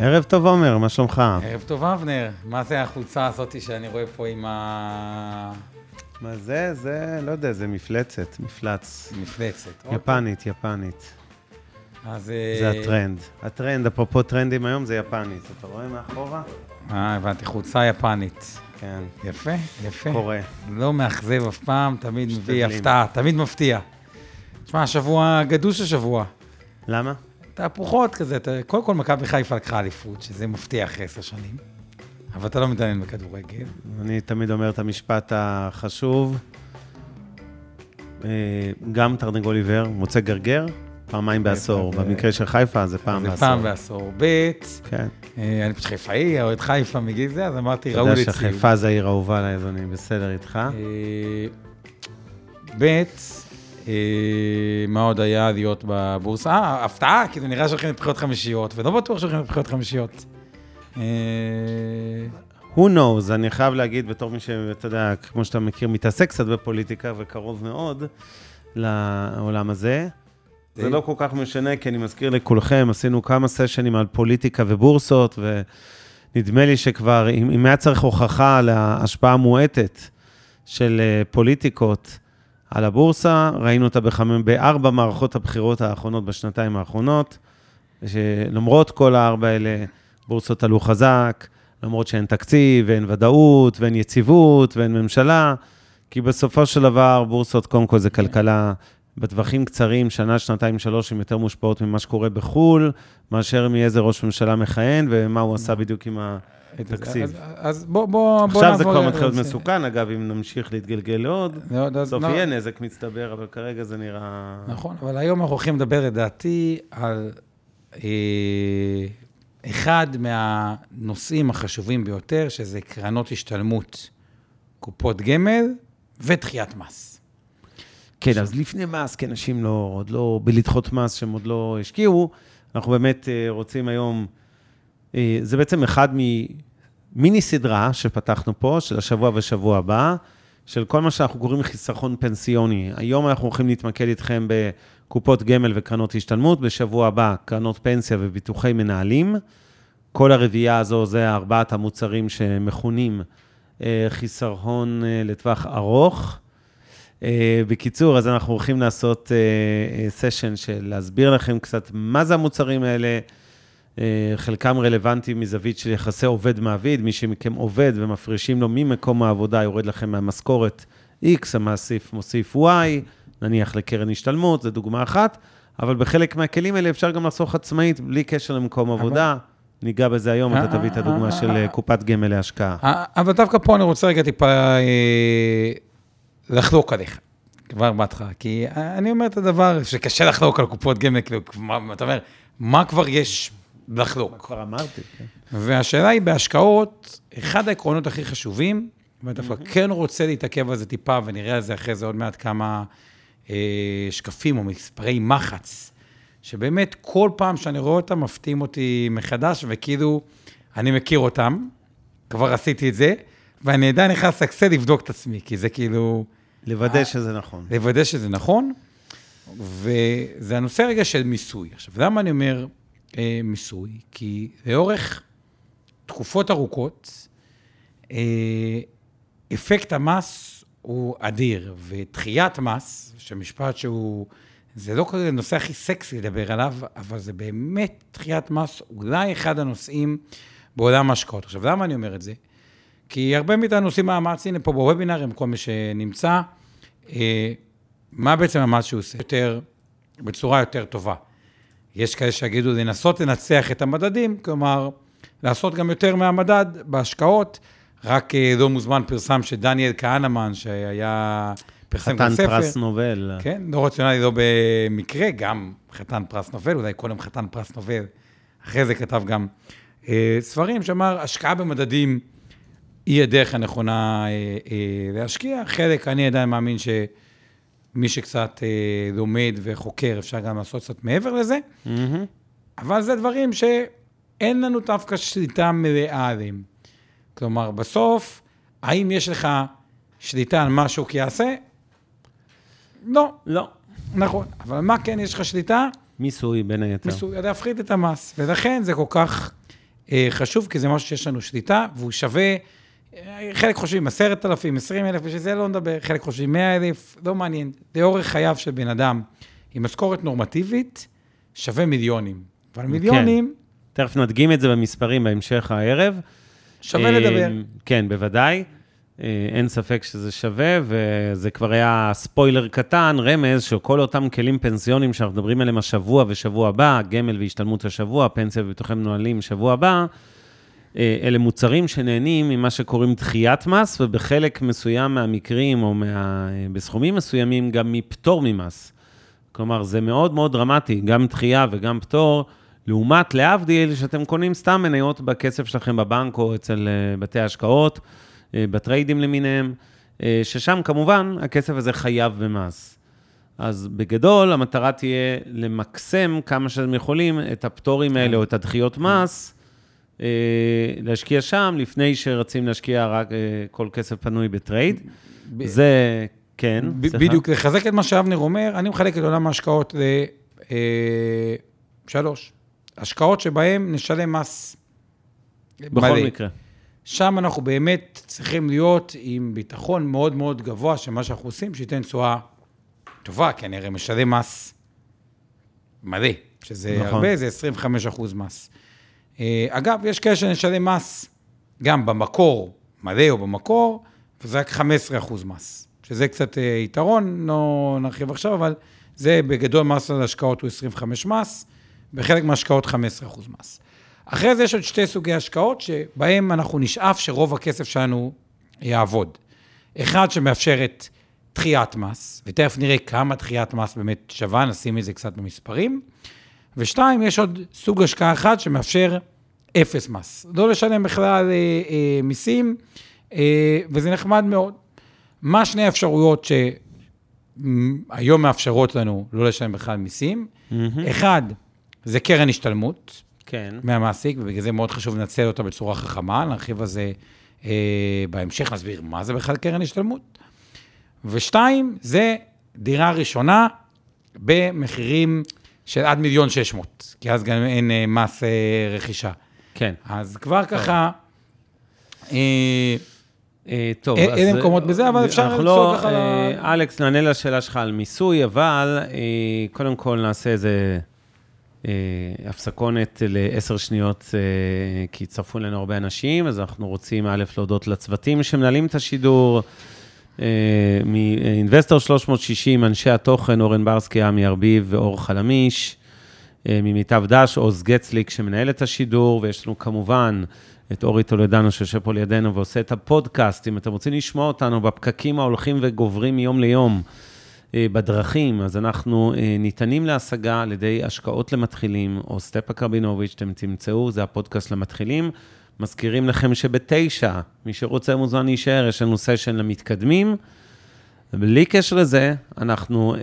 ערב טוב, עומר, מה שלומך? ערב טוב, אבנר. מה זה החולצה הזאת שאני רואה פה עם ה... מה זה? זה, לא יודע, זה מפלצת, מפלץ. מפלצת. יפנית, יפנית. אז... זה הטרנד. הטרנד, אפרופו טרנדים היום, זה יפנית. אתה רואה מאחורה? אה, הבנתי, חולצה יפנית. כן. יפה, יפה. קורה. לא מאכזב אף פעם, תמיד מביא. הפתעה, תמיד מפתיע. תשמע, השבוע גדוש השבוע. למה? תהפוכות כזה, אתה- קודם כל מכבי חיפה לקחה אליפות, שזה מפתיע אחרי עשר שנים. אבל אתה לא מתעניין בכדורגל. אני תמיד אומר את המשפט החשוב. אה, גם תרנגול עיוור, מוצא גרגר, פעמיים בעשור. זה- במקרה של חיפה זה פעם זה בעשור. פעם בעשור. ב', כן. אה, אני פשוט חיפאי, אוהד חיפה מגיל זה, אז אמרתי, אתה ראו יודע לי ציון. שחיפה זה העיר האהובה עליי, אז אני בסדר איתך. אה, ב', מה עוד היה להיות בבורסה? אה, הפתעה, כאילו נראה שהולכים לבחירות חמישיות, ולא בטוח שהולכים לבחירות חמישיות. אה, who knows, אני חייב להגיד בתור מי שאתה יודע, כמו שאתה מכיר, מתעסק קצת בפוליטיקה וקרוב מאוד לעולם הזה. זה. לא כל כך משנה, כי אני מזכיר לכולכם, עשינו כמה סשנים על פוליטיקה ובורסות, ונדמה לי שכבר, אם, אם היה צריך הוכחה להשפעה מועטת של אה, פוליטיקות על הבורסה, ראינו אותה בחמם, בארבע מערכות הבחירות האחרונות בשנתיים האחרונות, שלמרות כל הארבע האלה, בורסות עלו חזק, למרות שאין תקציב, ואין ודאות, ואין יציבות, ואין ממשלה, כי בסופו של דבר, בורסות, קודם כל זה כלכלה בטווחים קצרים, שנה, שנתיים, שלוש, הן יותר מושפעות ממה שקורה בחו"ל, מאשר מאיזה ראש ממשלה מכהן, ומה הוא עשה בדיוק עם התקציב. אז- אז בוא, בוא, בוא עכשיו זה נעבור כבר מתחיל להיות. מסוכן, אגב, אם נמשיך להתגלגל לעוד, בסוף לא, יהיה נזק מצטבר, אבל כרגע זה נראה... נכון, אבל היום אנחנו הולכים לדבר, לדעתי, על אה, אחד מהנושאים החשובים ביותר, שזה קרנות השתלמות, קופות גמל ודחיית מס. כן, אז לפני מס, כי אנשים לא, עוד לא, בלדחות מס שהם עוד לא השקיעו, אנחנו באמת אה, רוצים היום, זה בעצם אחד ממיני סדרה שפתחנו פה, של השבוע ושבוע הבא, של כל מה שאנחנו קוראים חיסכון פנסיוני. היום אנחנו הולכים להתמקד איתכם בקופות גמל וקרנות השתלמות, בשבוע הבא קרנות פנסיה וביטוחי מנהלים. כל הרביעייה הזו זה ארבעת המוצרים שמכונים אה, חיסכון אה, לטווח ארוך. בקיצור, אז אנחנו הולכים לעשות סשן של להסביר לכם קצת מה זה המוצרים האלה. Uh, חלקם רלוונטיים מזווית של יחסי עובד-מעביד, מי שמכם עובד ומפרישים לו ממקום העבודה, יורד לכם מהמשכורת X, המאסיף מוסיף Y, נניח לקרן השתלמות, זו דוגמה אחת, אבל בחלק מהכלים האלה אפשר גם לחסוך עצמאית, בלי קשר למקום עבודה. ניגע בזה היום, אתה תביא את הדוגמה של אה, קופת גמל להשקעה. אה, אבל דווקא פה אני רוצה רגע טיפה אה, לחלוק עליך, כבר בהתחלה. כי אני אומר את הדבר שקשה לחלוק על קופות גמל, כאילו, אתה אומר, מה כבר יש לחלוק? כבר אמרתי, כן. והשאלה היא, בהשקעות, אחד העקרונות הכי חשובים, ואני דווקא כן רוצה להתעכב על זה טיפה, ונראה על זה אחרי זה עוד מעט כמה אה, שקפים או מספרי מחץ, שבאמת כל פעם שאני רואה אותם מפתיעים אותי מחדש, וכאילו אני מכיר אותם, כבר עשיתי את זה, ואני עדיין נכנס לאקסל לבדוק את עצמי, כי זה כאילו... לוודא שזה נכון. לוודא שזה נכון, וזה הנושא רגע של מיסוי. עכשיו, למה אני אומר אה, מיסוי? כי לאורך תקופות ארוכות, אה, אפקט המס הוא אדיר, ודחיית מס, שמשפט שהוא, זה לא כזה הנושא הכי סקסי לדבר עליו, אבל זה באמת דחיית מס, אולי אחד הנושאים בעולם ההשקעות. עכשיו, למה אני אומר את זה? כי הרבה מאיתנו עושים מאמץ, הנה פה בוובינארים, כל מי שנמצא, אה, מה בעצם המס שהוא עושה? יותר, בצורה יותר טובה. יש כאלה שיגידו לנסות לנצח את המדדים, כלומר, לעשות גם יותר מהמדד בהשקעות. רק אה, לא מוזמן פרסם שדניאל כהנמן, שהיה פרסם חתן גם ספר. פרס נובל. כן, לא רציונלי לא במקרה, גם חתן פרס נובל, אולי קודם חתן פרס נובל, אחרי זה כתב גם אה, ספרים שאמר, השקעה במדדים היא הדרך הנכונה אה, להשקיע. חלק, אני עדיין מאמין שמי שקצת אה, לומד וחוקר, אפשר גם לעשות קצת מעבר לזה, מהמם. אבל זה דברים שאין לנו דווקא שליטה מלאה עליהם. כלומר, בסוף, האם יש לך שליטה על מה שוק יעשה? לא, לא. נכון. אבל מה כן יש לך שליטה? מיסוי, בין היתר. מיסוי, להפחית את המס. ולכן זה כל כך אה, חשוב, כי זה משהו שיש לנו שליטה, והוא שווה, חלק חושבים 10,000, 20,000, בשביל זה לא נדבר, חלק חושבים 100,000, לא מעניין. לאורך חייו של בן אדם עם משכורת נורמטיבית, שווה מיליונים. אבל מיליונים, תכף נדגים את זה במספרים בהמשך הערב. שווה אה, לדבר. כן, בוודאי. אה, אין ספק שזה שווה, וזה כבר היה ספוילר קטן, רמז, שכל אותם כלים פנסיונים שאנחנו מדברים עליהם השבוע ושבוע הבא, גמל והשתלמות השבוע, פנסיה וביטוחי מנוהלים שבוע הבא, אלה מוצרים שנהנים ממה שקוראים דחיית מס, ובחלק מסוים מהמקרים, או מה, אה, בסכומים מסוימים, גם מפטור ממס. כלומר, זה מאוד מאוד דרמטי, גם דחייה וגם פטור, לעומת, להבדיל, שאתם קונים סתם מניות בכסף שלכם בבנק או אצל אה, בתי ההשקעות, אה, בטריידים למיניהם, אה, ששם כמובן הכסף הזה חייב במס. אז בגדול, המטרה תהיה למקסם כמה שאתם יכולים את הפטורים האלה או את הדחיות מס, אה, להשקיע שם, לפני שרצים להשקיע רק אה, כל כסף פנוי ב trade. ב- זה, כן, ב- סליחה. בדיוק, לחזק את מה שאבנר אומר, אני מחלק את עולם ההשקעות לשלוש. השקעות שבהן נשלם מס בכל מלא. מקרה. שם אנחנו באמת צריכים להיות עם ביטחון מאוד מאוד גבוה, שמה שאנחנו עושים, שייתן תשואה טובה, כי אני הרי משלם מס מלא, שזה. נכון. הרבה, זה 25 אחוז מס. אה, אגב, יש כאלה שנשלם מס גם במקור, מלא או במקור, וזה רק 15 אחוז מס, שזה קצת אה, יתרון, לא נרחיב עכשיו, אבל זה בגדול מס על השקעות הוא 25 מס, בחלק מההשקעות 15 אחוז מס. אחרי זה יש עוד שתי סוגי השקעות שבהם אנחנו נשאף שרוב הכסף שלנו יעבוד. אחד שמאפשרת דחיית מס, ותכף נראה כמה דחיית מס באמת שווה, נשים את זה קצת במספרים. ושתיים, יש עוד סוג השקעה אחד שמאפשר אפס מס. לא לשלם בכלל אה, אה, מיסים, אה, וזה נחמד מאוד. מה שני האפשרויות שהיום מאפשרות לנו לא לשלם בכלל מיסים? אחד, זה קרן השתלמות, כן. מהמעסיק, ובגלל זה מאוד חשוב לנצל אותה בצורה חכמה, נרחיב על זה אה, בהמשך, נסביר מה זה בכלל קרן השתלמות. ושתיים, זה דירה ראשונה במחירים של עד מיליון שש מאות, כי אז גם אין אה, מס אה, רכישה. כן. אז כבר ככה, אה, טוב, אין- אז... אין מקומות בזה, אבל אפשר לצעוק לא, ככה אלכס, נענה לשאלה שלך על מיסוי, אבל אה, קודם כל נעשה איזה הפסקונת לעשר שניות, כי הצטרפו אלינו הרבה אנשים, אז אנחנו רוצים א', להודות לצוותים שמנהלים את השידור, מאינבסטור 360, אנשי התוכן, אורן ברסקי, עמי ארביב ואור חלמיש. אה, ממיטב דש, עוז גצליק שמנהל את השידור, ויש לנו כמובן את אורי טולדנו שיושב פה לידינו ועושה את הפודקאסט. אם אתם רוצים לשמוע אותנו בפקקים ההולכים וגוברים מיום ליום אה, בדרכים, אז אנחנו אה, ניתנים להשגה על ידי השקעות למתחילים, או סטפאק רבינוביץ', אתם תמצאו, זה הפודקאסט למתחילים. מזכירים לכם שבתשע, מי שרוצה מוזמן להישאר, יש לנו סשן למתקדמים. בלי קשר לזה, אנחנו אה,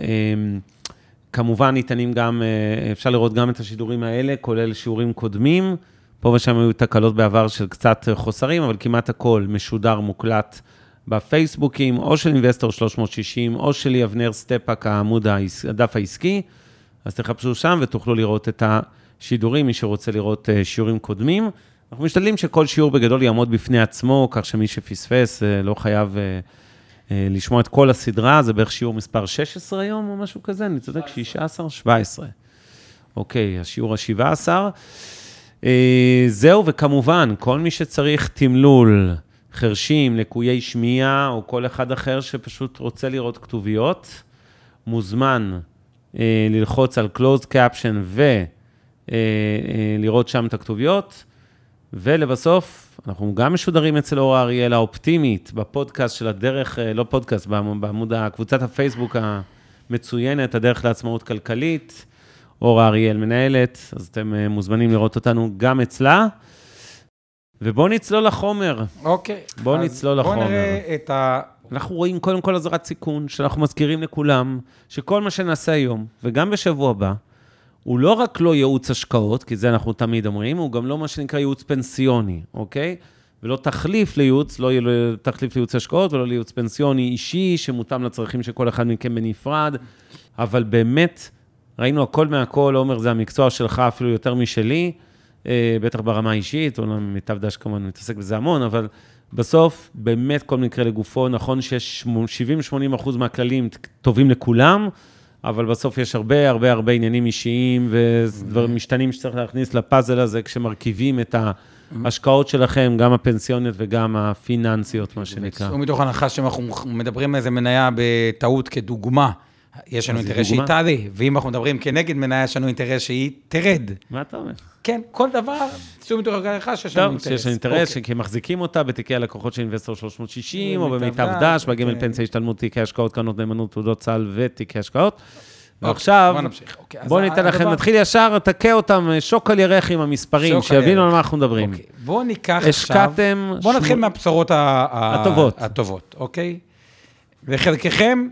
כמובן ניתנים גם, אה, אפשר לראות גם את השידורים האלה, כולל שיעורים קודמים. פה ושם היו תקלות בעבר של קצת חוסרים, אבל כמעט הכל משודר, מוקלט בפייסבוקים, או של אינבסטור 360, או שלי, אבנר סטפאק, העמוד, הדף העסקי. אז תחפשו שם ותוכלו לראות את השידורים, מי שרוצה לראות אה, שיעורים קודמים. אנחנו משתדלים שכל שיעור בגדול יעמוד בפני עצמו, כך שמי שפספס אה, לא חייב אה, אה, לשמוע את כל הסדרה, זה בערך שיעור מספר 16 היום או משהו כזה, אני צודק, 16? 17. אוקיי, השיעור ה-17. אה, זהו, וכמובן, כל מי שצריך תמלול, חרשים, לקויי שמיעה, או כל אחד אחר שפשוט רוצה לראות כתוביות, מוזמן ללחוץ על closed caption ולראות שם את הכתוביות. ולבסוף, אנחנו גם משודרים אצל אורה אריאל האופטימית, בפודקאסט של הדרך, אה, לא פודקאסט, בעמוד, קבוצת הפייסבוק המצוינת, הדרך לעצמאות כלכלית. אורה אריאל מנהלת, אז אתם אה, מוזמנים לראות אותנו גם אצלה. ובואו נצלול לחומר. אוקיי. בואו נצלול לחומר. בואו נראה את ה... אנחנו רואים קודם כל אזהרת סיכון, שאנחנו מזכירים לכולם, שכל מה שנעשה היום, וגם בשבוע הבא, הוא לא רק לא ייעוץ השקעות, כי זה אנחנו תמיד אומרים, הוא גם לא מה שנקרא ייעוץ פנסיוני, אוקיי? ולא תחליף לייעוץ, לא יהיה תחליף לייעוץ השקעות ולא לייעוץ פנסיוני אישי, שמותאם לצרכים של כל אחד מכם בנפרד, אבל באמת, ראינו הכל מהכל, עומר, זה המקצוע שלך אפילו יותר משלי, אה, בטח ברמה האישית, או מיטב דש כמובן מתעסק בזה המון, אבל בסוף, באמת כל מקרה לגופו, נכון שיש 70-80 אחוז מהכללים טובים לכולם, אבל בסוף יש הרבה, הרבה, הרבה עניינים אישיים ודברים משתנים שצריך להכניס לפאזל הזה כשמרכיבים את ההשקעות שלכם, גם הפנסיוניות וגם הפיננסיות, מה שנקרא. צאו מתוך הנחה שאנחנו מדברים על איזה מניה בטעות כדוגמה. יש לנו אינטרס שהיא תעלה, ואם אנחנו מדברים כנגד מניה, יש לנו אינטרס שהיא תרד. מה אתה אומר? כן, כל דבר, צאו מתוך הנחה שיש לנו אינטרס. טוב, שיש לנו אינטרס, אוקיי. כי מחזיקים אותה בתיקי הלקוחות של אינבסטור 360, או במיטב דש, בגימל כן. פנסיה השתלמות, תיקי השקעות, קרנות נאמנות, תעודות צה"ל ותיקי השקעות. אוקיי, ועכשיו, בואו ניתן לכם, נתחיל ישר, תכה אותם, שוק על ירך עם המספרים, שיבינו על מה אנחנו מדברים. אוקיי, בואו ניקח עכשיו... השקעתם... בואו נתחיל מהבשורות הטובות, אוקיי? וחלקכם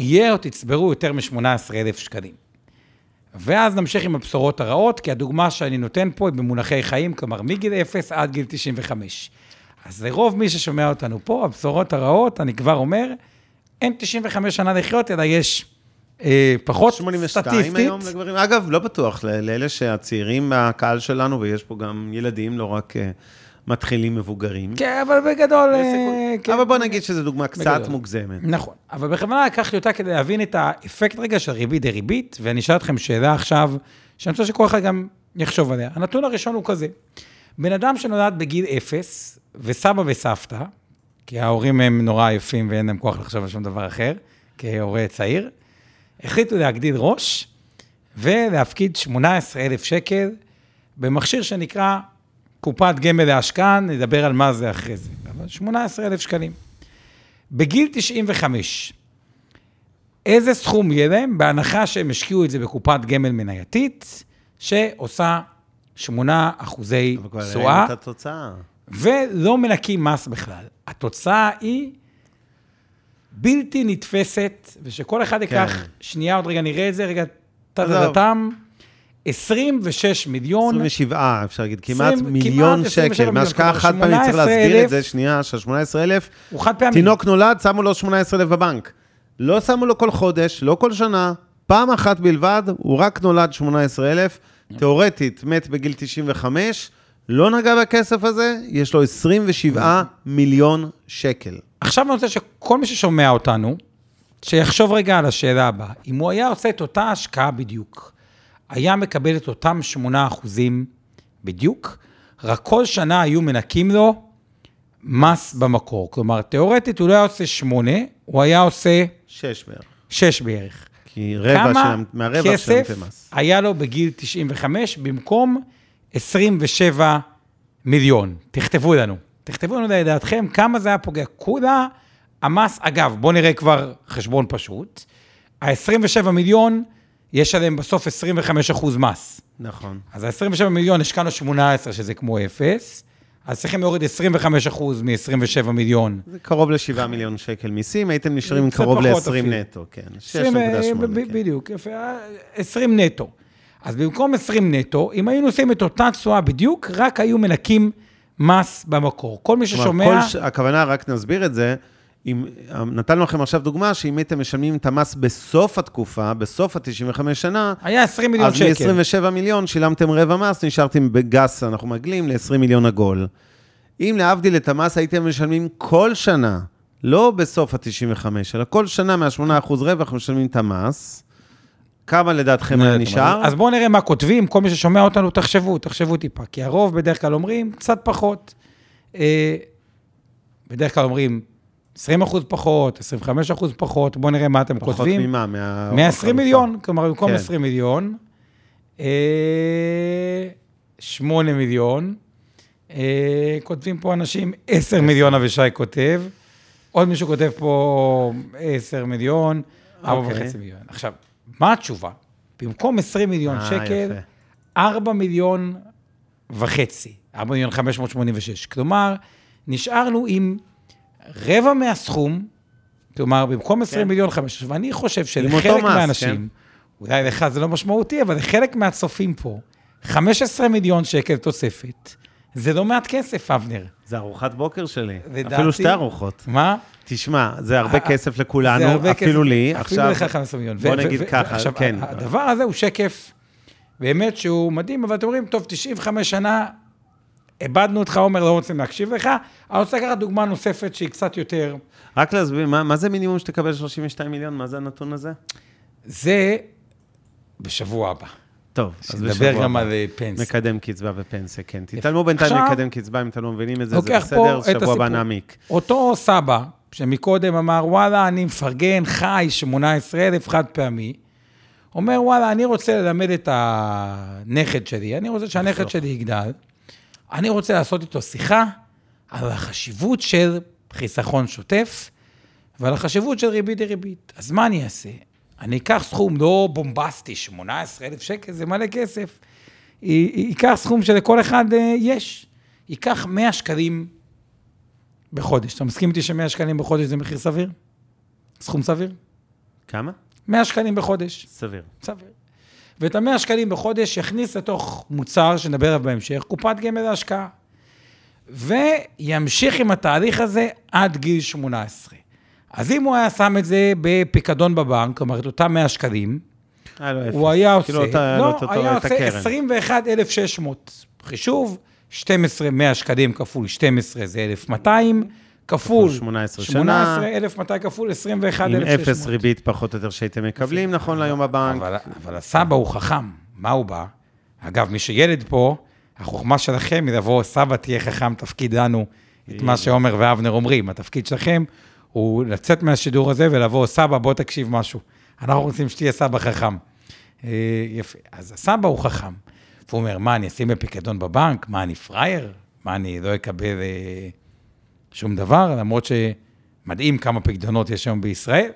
יהיה או תצברו יותר מ-18,000 שקלים. ואז נמשיך עם הבשורות הרעות, כי הדוגמה שאני נותן פה היא במונחי חיים, כלומר מגיל 0 עד גיל 95. אז לרוב מי ששומע אותנו פה, הבשורות הרעות, אני כבר אומר, אין 95 שנה לחיות, אלא יש אה, פחות 82 סטטיסטית. היום לגברים. אגב, לא בטוח, לאלה שהצעירים מהקהל שלנו, ויש פה גם ילדים, לא רק... אה, מתחילים מבוגרים. כן, אבל בגדול... אה, כן. אבל בוא נגיד שזו דוגמה קצת מוגזמת. נכון, אבל בכוונה לקחתי אותה כדי להבין את האפקט רגע של ריבית דריבית, ואני אשאל אתכם שאלה עכשיו, שאני חושב שכל אחד גם יחשוב עליה. הנתון הראשון הוא כזה, בן אדם שנולד בגיל אפס, וסבא וסבתא, כי ההורים הם נורא עייפים ואין להם כוח לחשוב על שום דבר אחר, כהורה צעיר, החליטו להגדיל ראש ולהפקיד 18,000 שקל במכשיר שנקרא קופת גמל להשקעה, נדבר על מה זה אחרי זה. אבל 18,000 שקלים. בגיל 95, איזה סכום יהיה להם, בהנחה שהם השקיעו את זה בקופת גמל מנייתית, שעושה 8 אחוזי תשואה. את התוצאה. ולא מנקים מס בכלל. התוצאה היא בלתי נתפסת, ושכל אחד ייקח, כן. שנייה, עוד רגע נראה את זה, רגע, טה-טה-טם. 26 מיליון. 27, אפשר להגיד, כמעט 20, מיליון כמעט שקל. מהשקעה חד פעמית, צריך להסביר את זה, שנייה, של 18,000. הוא חד פעמי. תינוק נולד, שמו לו 18,000 בבנק. לא שמו לו כל חודש, לא כל שנה, פעם אחת בלבד, הוא רק נולד 18,000. תיאורטית, מת בגיל 95, לא נגע בכסף הזה, יש לו 27 מיליון שקל. עכשיו אני רוצה שכל מי ששומע אותנו, שיחשוב רגע על השאלה הבאה. אם הוא היה עושה את אותה השקעה בדיוק, היה מקבל את אותם 8 אחוזים בדיוק, רק כל שנה היו מנקים לו מס במקור. כלומר, תיאורטית הוא לא היה עושה 8, הוא היה עושה... 6 בערך. 6 בערך. כי רבע שם, מהרווח שם זה מס. כמה כסף היה לו בגיל 95 במקום 27 מיליון? תכתבו לנו. תכתבו לנו לדעתכם כמה זה היה פוגע. כולה המס, אגב, בואו נראה כבר חשבון פשוט. ה-27 מיליון, יש עליהם בסוף 25 אחוז מס. נכון. אז ה-27 מיליון, השקענו 18, שזה כמו אפס, אז צריכים להוריד 25 אחוז מ-27 מיליון. זה קרוב ל-7 מיליון שקל מיסים, הייתם נשארים קרוב ל-20 נטו, כן. 6.8, כן. בדיוק, יפה, 20 נטו. אז במקום 20 נטו, אם היינו עושים את אותה תשואה בדיוק, רק היו מנקים מס במקור. כל מי ששומע... כל ש... הכוונה, רק נסביר את זה, אם, נתנו לכם עכשיו דוגמה, שאם הייתם משלמים את המס בסוף התקופה, בסוף ה-95 שנה, היה 20 מיליון אז שקל. אז מ-27 מיליון שילמתם רבע מס, נשארתם בגס, אנחנו מגלים, ל-20 מיליון עגול. אם להבדיל את המס הייתם משלמים כל שנה, לא בסוף ה-95, אלא כל שנה מה-8% רווח משלמים את המס, כמה לדעתכם היה נשאר? אז בואו נראה מה כותבים, כל מי ששומע אותנו, תחשבו, תחשבו טיפה, כי הרוב בדרך כלל אומרים קצת פחות. אה, בדרך כלל אומרים 20 אחוז פחות, 25 אחוז פחות, בואו נראה מה אתם פחות כותבים. פחות ממה? מה... 120 מיליון, כלומר, במקום כן. 20 מיליון, אה, 8 מיליון, אה, כותבים פה אנשים, 10 מיליון אבישי כותב, עוד מישהו כותב פה 10 מיליון, 4.5 אוקיי. מיליון. עכשיו, מה התשובה? במקום 20 מיליון אה, שקל, יפה. 4 מיליון וחצי, 4 מיליון 586. כלומר, נשארנו עם רבע מהסכום, כלומר, במקום 20 כן. מיליון 5, ואני חושב שלחלק מס, מהאנשים, כן. אולי לך זה לא משמעותי, אבל לחלק מהצופים פה, 15 מיליון שקל תוספת, זה לא מעט כסף, אבנר. זה ארוחת בוקר שלי. לדעתי- אפילו שתי ארוחות. מה? תשמע, זה הרבה אה, כסף לכולנו, הרבה אפילו כסף. לי. אפילו עכשיו, לך 15 מיליון. בוא נגיד ככה, עכשיו, כן. הדבר הזה הוא שקף באמת שהוא מדהים, אבל אתם אומרים, טוב, 95 שנה, איבדנו אותך, עומר, לא רוצים להקשיב לך. אני רוצה לקחת דוגמה נוספת שהיא קצת יותר... רק להסביר, מה מה זה מינימום שתקבל 32 מיליון? מה זה הנתון הזה? זה בשבוע הבא. טוב, אז בשבוע נדבר גם הבא. על אה, פנסיה. מקדם קצבה ופנסיה, כן. תתעלמו בינתיים עכשיו- מקדם קצבה, אם אתם לא מבינים את זה, זה בסדר, שבוע הבא. נעמיק. אותו סבא, שמקודם אמר, וואלה, אני מפרגן, חי, 18,000 חד פעמי, אומר, וואלה, אני רוצה ללמד את הנכד שלי, אני רוצה שהנכד. שלי יגדל, אני רוצה לעשות איתו שיחה על החשיבות של חיסכון שוטף ועל החשיבות של ריבית דריבית. אז מה אני אעשה? אני אקח סכום לא בומבסטי, 18,000 שקל, זה מלא כסף. ייקח סכום שלכל אחד אה, יש. ייקח 100 שקלים בחודש. אתה מסכים איתי ש-100 שקלים בחודש זה מחיר סביר? סכום סביר? כמה? 100 שקלים בחודש, סביר. סביר. ואת ה-100 שקלים בחודש יכניס לתוך מוצר, שנדבר עליו בהמשך, קופת גמל להשקעה. וימשיך עם התהליך הזה עד גיל 18. אז אם הוא היה שם את זה בפיקדון בבנק, כלומר את אותם 100 שקלים, היה. הוא היה עושה, כאילו, אתה- לא, לא, אותו- היה את עושה הקרן. 21,600. חישוב, 12, 100 שקלים כפול 12 זה 1,200, כפול כפול 18 שנה. 18, 1,200 כפול 21,600. עם אפס ריבית פחות או יותר שהייתם מקבלים, נכון להיום בבנק. אבל, אבל הסבא הוא חכם, מה הוא בא? אגב, מי שילד פה, החוכמה שלכם היא לבוא, סבא תהיה חכם, תפקיד לנו את מה שעומר ואבנר אומרים. התפקיד שלכם הוא לצאת מהשידור הזה ולבוא, סבא, בוא תקשיב משהו. אנחנו רוצים שתהיה סבא חכם. אה, יפה. אז הסבא הוא חכם. והוא אומר, מה, אני אשים בפיקדון בבנק? מה, אני פראייר? מה, אני לא אקבל אה, שום דבר? למרות שמדהים כמה פיקדונות יש היום בישראל.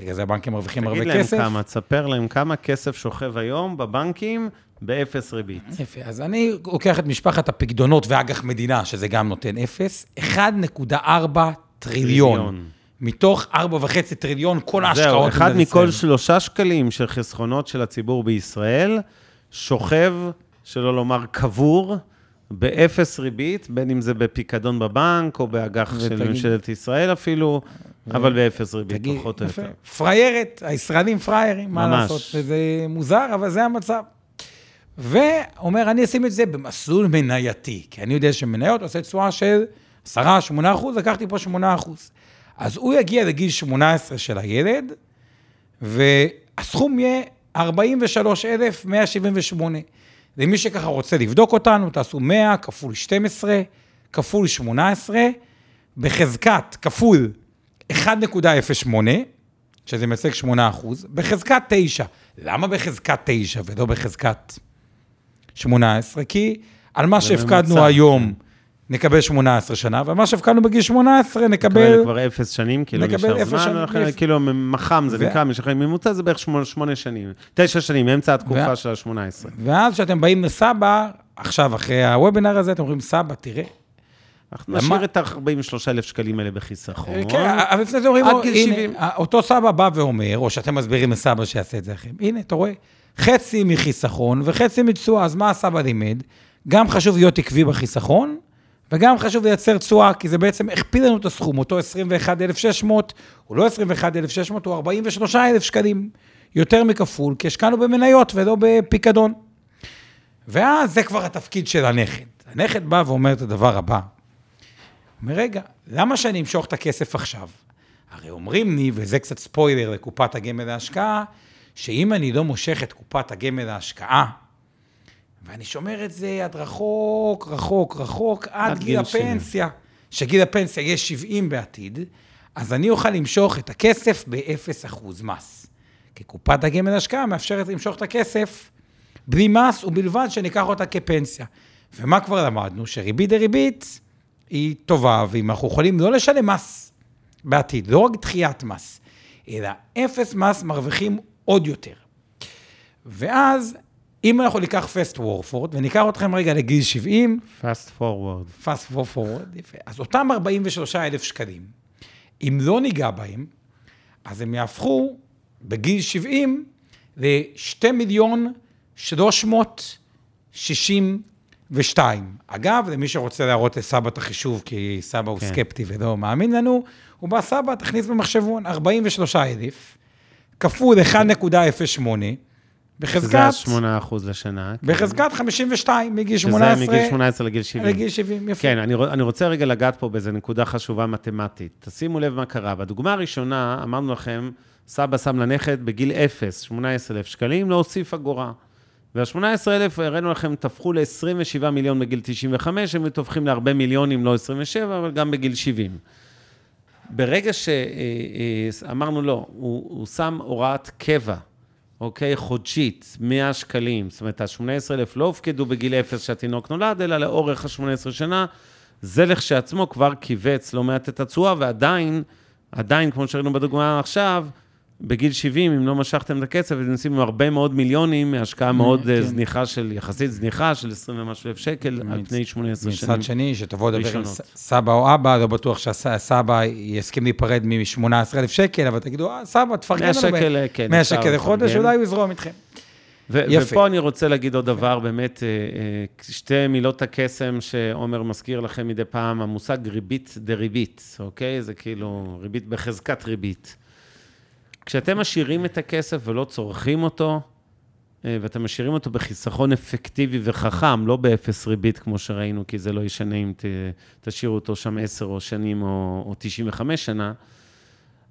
בגלל זה הבנקים מרוויחים הרבה תגיד להם כסף. כמה, תספר להם כמה כסף שוכב היום בבנקים באפס ריבית. יפה, אז אני לוקח את משפחת הפקדונות ואג"ח מדינה, שזה גם נותן אפס, 1.4 טריליון. טריליון. מתוך 4.5 טריליון, כל ההשקעות זהו, אחד מכל ישראל. שלושה שקלים של חסכונות של הציבור בישראל, שוכב, שלא לומר קבור, באפס ריבית, בין אם זה בפיקדון בבנק או באג"ח של ממשלת ישראל אפילו, אבל באפס ריבית, תגיד, פחות או. יותר. פריירת, הישראלים פריירים, מה ממש. לעשות? וזה מוזר, אבל זה המצב. ואומר, אני אשים את זה במסלול מנייתי, כי אני יודע שמניות עושה תשואה של 10-8 אחוז, לקחתי פה 8 אחוז. אז הוא יגיע לגיל 18 של הילד, והסכום יהיה 43,178. למי שככה רוצה לבדוק אותנו, תעשו 100 כפול 12 כפול 18, בחזקת כפול 1.08, שזה מייצג 8 אחוז, בחזקת 9. למה בחזקת 9 ולא בחזקת 18? כי על מה שהפקדנו. היום נקבל 18 שנה, ועל מה שהפקדנו בגיל 18 נקבל... כאלה כבר אפס שנים, נקבל נשאר אפס זמן, שנים. כאילו מח"מ זה ו- נקרא, משחררים ממוצע, זה בערך שמונה- שמונה שנים, תשע שנים, מאמצע התקופה ו- של ה-18. ואז כשאתם באים לסבא, עכשיו, אחרי הוובינר הזה, אתם אומרים, סבא, תראה. אנחנו למה- נשאיר את ה-43,000 שקלים האלה בחיסכון. כן, אבל לפני זה אומרים, עד גיל הנה, 70. אותו סבא בא ואומר, או שאתם מסבירים לסבא שיעשה את זה לכם, הנה, אתה רואה, חצי מחיסכון וחצי מתשואה, אז מה הסבא לימד? גם חשוב להיות עקבי בחיסכון, וגם חשוב לייצר תשואה, כי זה בעצם הכפיל לנו את הסכום, אותו 21,600, הוא לא 21,600, הוא 43,000 שקלים, יותר מכפול, כי השקענו במניות ולא בפיקדון. ואז זה כבר התפקיד של הנכד. הנכד בא ואומר את הדבר הבא, אומר, רגע, למה שאני אמשוך את הכסף עכשיו? הרי אומרים לי, וזה קצת ספוילר לקופת הגמל להשקעה, שאם אני לא מושך את קופת הגמל להשקעה, ואני שומר את זה עד רחוק, רחוק, רחוק, עד, עד גיל גיל 70. הפנסיה, שגיל הפנסיה יהיה 70 בעתיד, אז אני אוכל למשוך את הכסף ב-0% מס. כי קופת הגמל להשקעה מאפשרת למשוך את הכסף בלי מס, ובלבד שניקח אותה כפנסיה. ומה כבר למדנו? שריבית דריבית היא טובה, ואם אנחנו יכולים לא לשלם מס בעתיד, לא רק דחיית מס, אלא אפס מס מרוויחים עוד יותר. ואז, אם אנחנו ניקח פסט וורפורד, וניקח אתכם רגע לגיל 70, fast forward. פסט וורפורד, יפה. אז אותם 43 אלף שקלים, אם לא ניגע בהם, אז הם יהפכו בגיל 70 ל-2 מיליון 362. אגב, למי שרוצה להראות לסבא את החישוב, כי סבא הוא כן. סקפטי ולא מאמין לנו, הוא בא, סבא, תכניס במחשבון 43 אלף, כפול 1.08, שזה בחזקת, ה-8% לשנה. כן. בחזקת 52, מגיל שזה 18 מגיל 18 לגיל 70. לגיל 70, יפה. כן, אני, אני רוצה רגע לגעת פה באיזו נקודה חשובה מתמטית. תשימו לב מה קרה. בדוגמה הראשונה, אמרנו לכם, סבא שם לנכד בגיל 0, 18,000 שקלים, לא הוסיף אגורה. וה-18,000, הראינו לכם, תפחו ל-27 מיליון בגיל 95, הם תופחים להרבה מיליונים, לא 27, אבל גם בגיל 70. ברגע שאמרנו לא, הוא, הוא שם הוראת קבע, אוקיי? חודשית, 100 שקלים. זאת אומרת, ה-18,000 לא הופקדו בגיל 0 שהתינוק נולד, אלא לאורך ה-18 שנה. זה לכשעצמו כבר כיווץ לא מעט את התשואה, ועדיין, עדיין, כמו שראינו בדוגמה עכשיו, בגיל 70, אם לא משכתם את הכסף, אז נשים עם הרבה מאוד מיליונים מהשקעה מאוד כן. אה, זניחה של, יחסית זניחה, של 20 ומשהו אלף שקל, על פני 18 שנים. מצד שני, שתבוא לדבר עם סבא או אבא, לא בטוח שהסבא יסכים להיפרד מ-18,000 שקל, אבל תגידו, "אה, סבא, תפרגן 100 לנו. שקל, ב- כן, 100 אפשר שקל לחודש. אולי הוא יזרום איתכם. ו- יפה. ופה אני רוצה להגיד עוד דבר, באמת, אה, אה, שתי מילות הקסם שעומר מזכיר לכם מדי פעם, המושג ריבית דריבית, אוקיי? זה כאילו ריבית בחזקת ריבית. כשאתם משאירים את הכסף ולא צורכים אותו, אה, ואתם משאירים אותו בחיסכון אפקטיבי וחכם, לא באפס ריבית כמו שראינו, כי זה לא ישנה אם תשאירו אותו שם עשר או שנים או, או 95 שנה,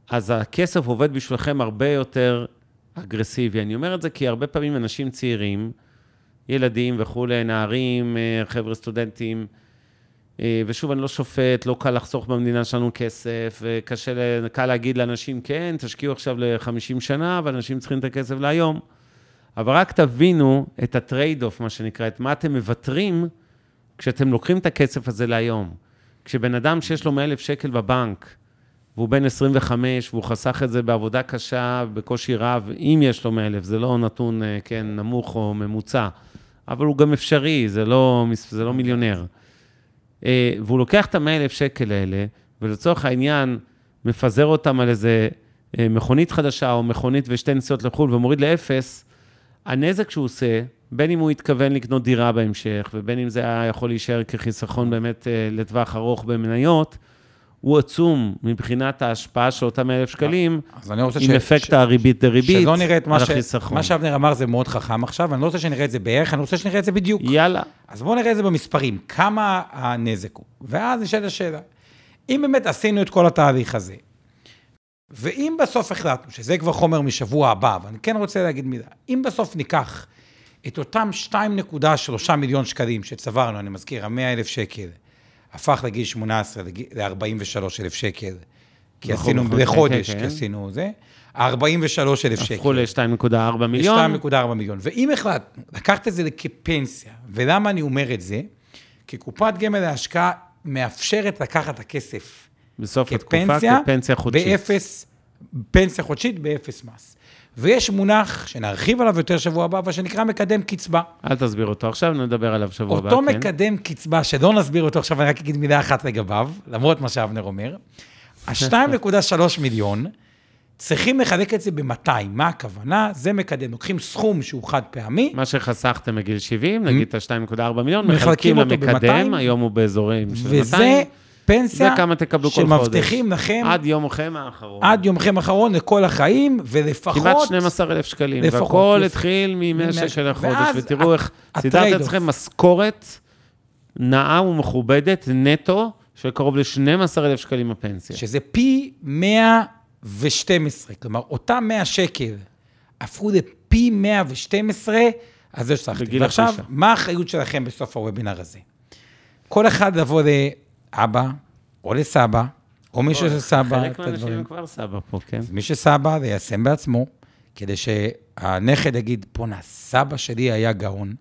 אז הכסף עובד בשבילכם הרבה יותר אגרסיבי. אני אומר את זה כי הרבה פעמים אנשים צעירים, ילדים וכולי, נערים, אה, חבר'ה סטודנטים, ושוב, אני לא שופט, לא קל לחסוך במדינה שלנו כסף, וקשה, קל להגיד לאנשים, כן, תשקיעו עכשיו ל-50 שנה, אבל אנשים צריכים את הכסף להיום. אבל רק תבינו את ה trade-off, מה שנקרא, את מה אתם מוותרים כשאתם לוקחים את הכסף הזה להיום. כשבן אדם שיש לו 100,000 שקל בבנק, והוא בן 25, והוא חסך את זה בעבודה קשה, בקושי רב, אם יש לו 100,000, זה לא נתון, אה, כן, נמוך או ממוצע, אבל הוא גם אפשרי, זה לא, זה לא מיליונר. אה, והוא לוקח את ה-100,000 שקל האלה, ולצורך העניין, מפזר אותם על איזה אה, מכונית חדשה או מכונית ושתי נסיעות לחו"ל ומוריד לאפס, הנזק שהוא עושה, בין אם הוא התכוון לקנות דירה בהמשך, ובין אם זה היה יכול להישאר כחיסכון באמת אה, לטווח ארוך במניות, הוא עצום מבחינת ההשפעה של אותם אלף שקלים, אז אני רוצה עם אפקט הריבית דריבית שלא נראה את מה ש... מה שאבנר אמר זה מאוד חכם עכשיו, אני לא רוצה שנראה את זה בערך, אני רוצה שנראה את זה בדיוק. יאללה. אז בואו נראה את זה במספרים, כמה הנזק הוא. ואז נשאלת השאלה, אם באמת עשינו את כל התהליך הזה, ואם בסוף החלטנו, שזה כבר חומר משבוע הבא, אבל אני כן רוצה להגיד מילה, אם בסוף ניקח את אותם 2.3 מיליון שקלים שצברנו, אני מזכיר, ה-100 אלף שקל, הפך לגיל 18 ל-43 אלף שקל, כי נכון, עשינו, נכון, לחודש, כן, כן. כי עשינו זה, 43 אלף שקל. הפכו ל-2.4 מיליון. 2.4 מיליון. ואם החלטנו לקחת את זה כפנסיה, ולמה אני אומר את זה? כי קופת גמל להשקעה מאפשרת לקחת את הכסף בסוף התקופה כפנסיה, כפנסיה חודשית. באפס, פנסיה חודשית באפס מס. ויש מונח שנרחיב עליו יותר שבוע הבא, אבל שנקרא מקדם קצבה. אל תסביר אותו עכשיו, נדבר עליו שבוע הבא, אותו כן. מקדם קצבה, שלא נסביר אותו עכשיו, אני רק אגיד מילה אחת לגביו, למרות מה שאבנר אומר. ה-2.3 מיליון, צריכים לחלק את זה ב-200. מה הכוונה? זה מקדם. לוקחים סכום שהוא חד פעמי, מה שחסכתם מגיל 70, נגיד את ה-2.4 מיליון, מחלקים אותו למקדם, ב-200, היום הוא באזורים של 200. וזה פנסיה זה כמה תקבלו כל שמבטיחים חודש. לכם עד יומכם האחרון. עד יומכם האחרון לכל החיים, ולפחות... כמעט 12,000 שקלים, לפחות. והכל התחיל מ-100 מ-100 שקל לחודש, ואז ותראו איך סידרת. אצלכם משכורת נאה ומכובדת, נטו, של קרוב ל-12,000 שקלים הפנסיה. שזה פי 112. כלומר, אותם 100 שקל הפכו לפי 112, אז זה שצריך. ועכשיו. מה האחריות שלכם בסוף הוובינר הזה? כל אחד לבוא לאבא, או לסבא, או מי שזה סבא, חלק מהאנשים כבר סבא פה, כן? מי שסבא, ליישם בעצמו, כדי שהנכד יגיד, בואנה, סבא שלי היה גאון,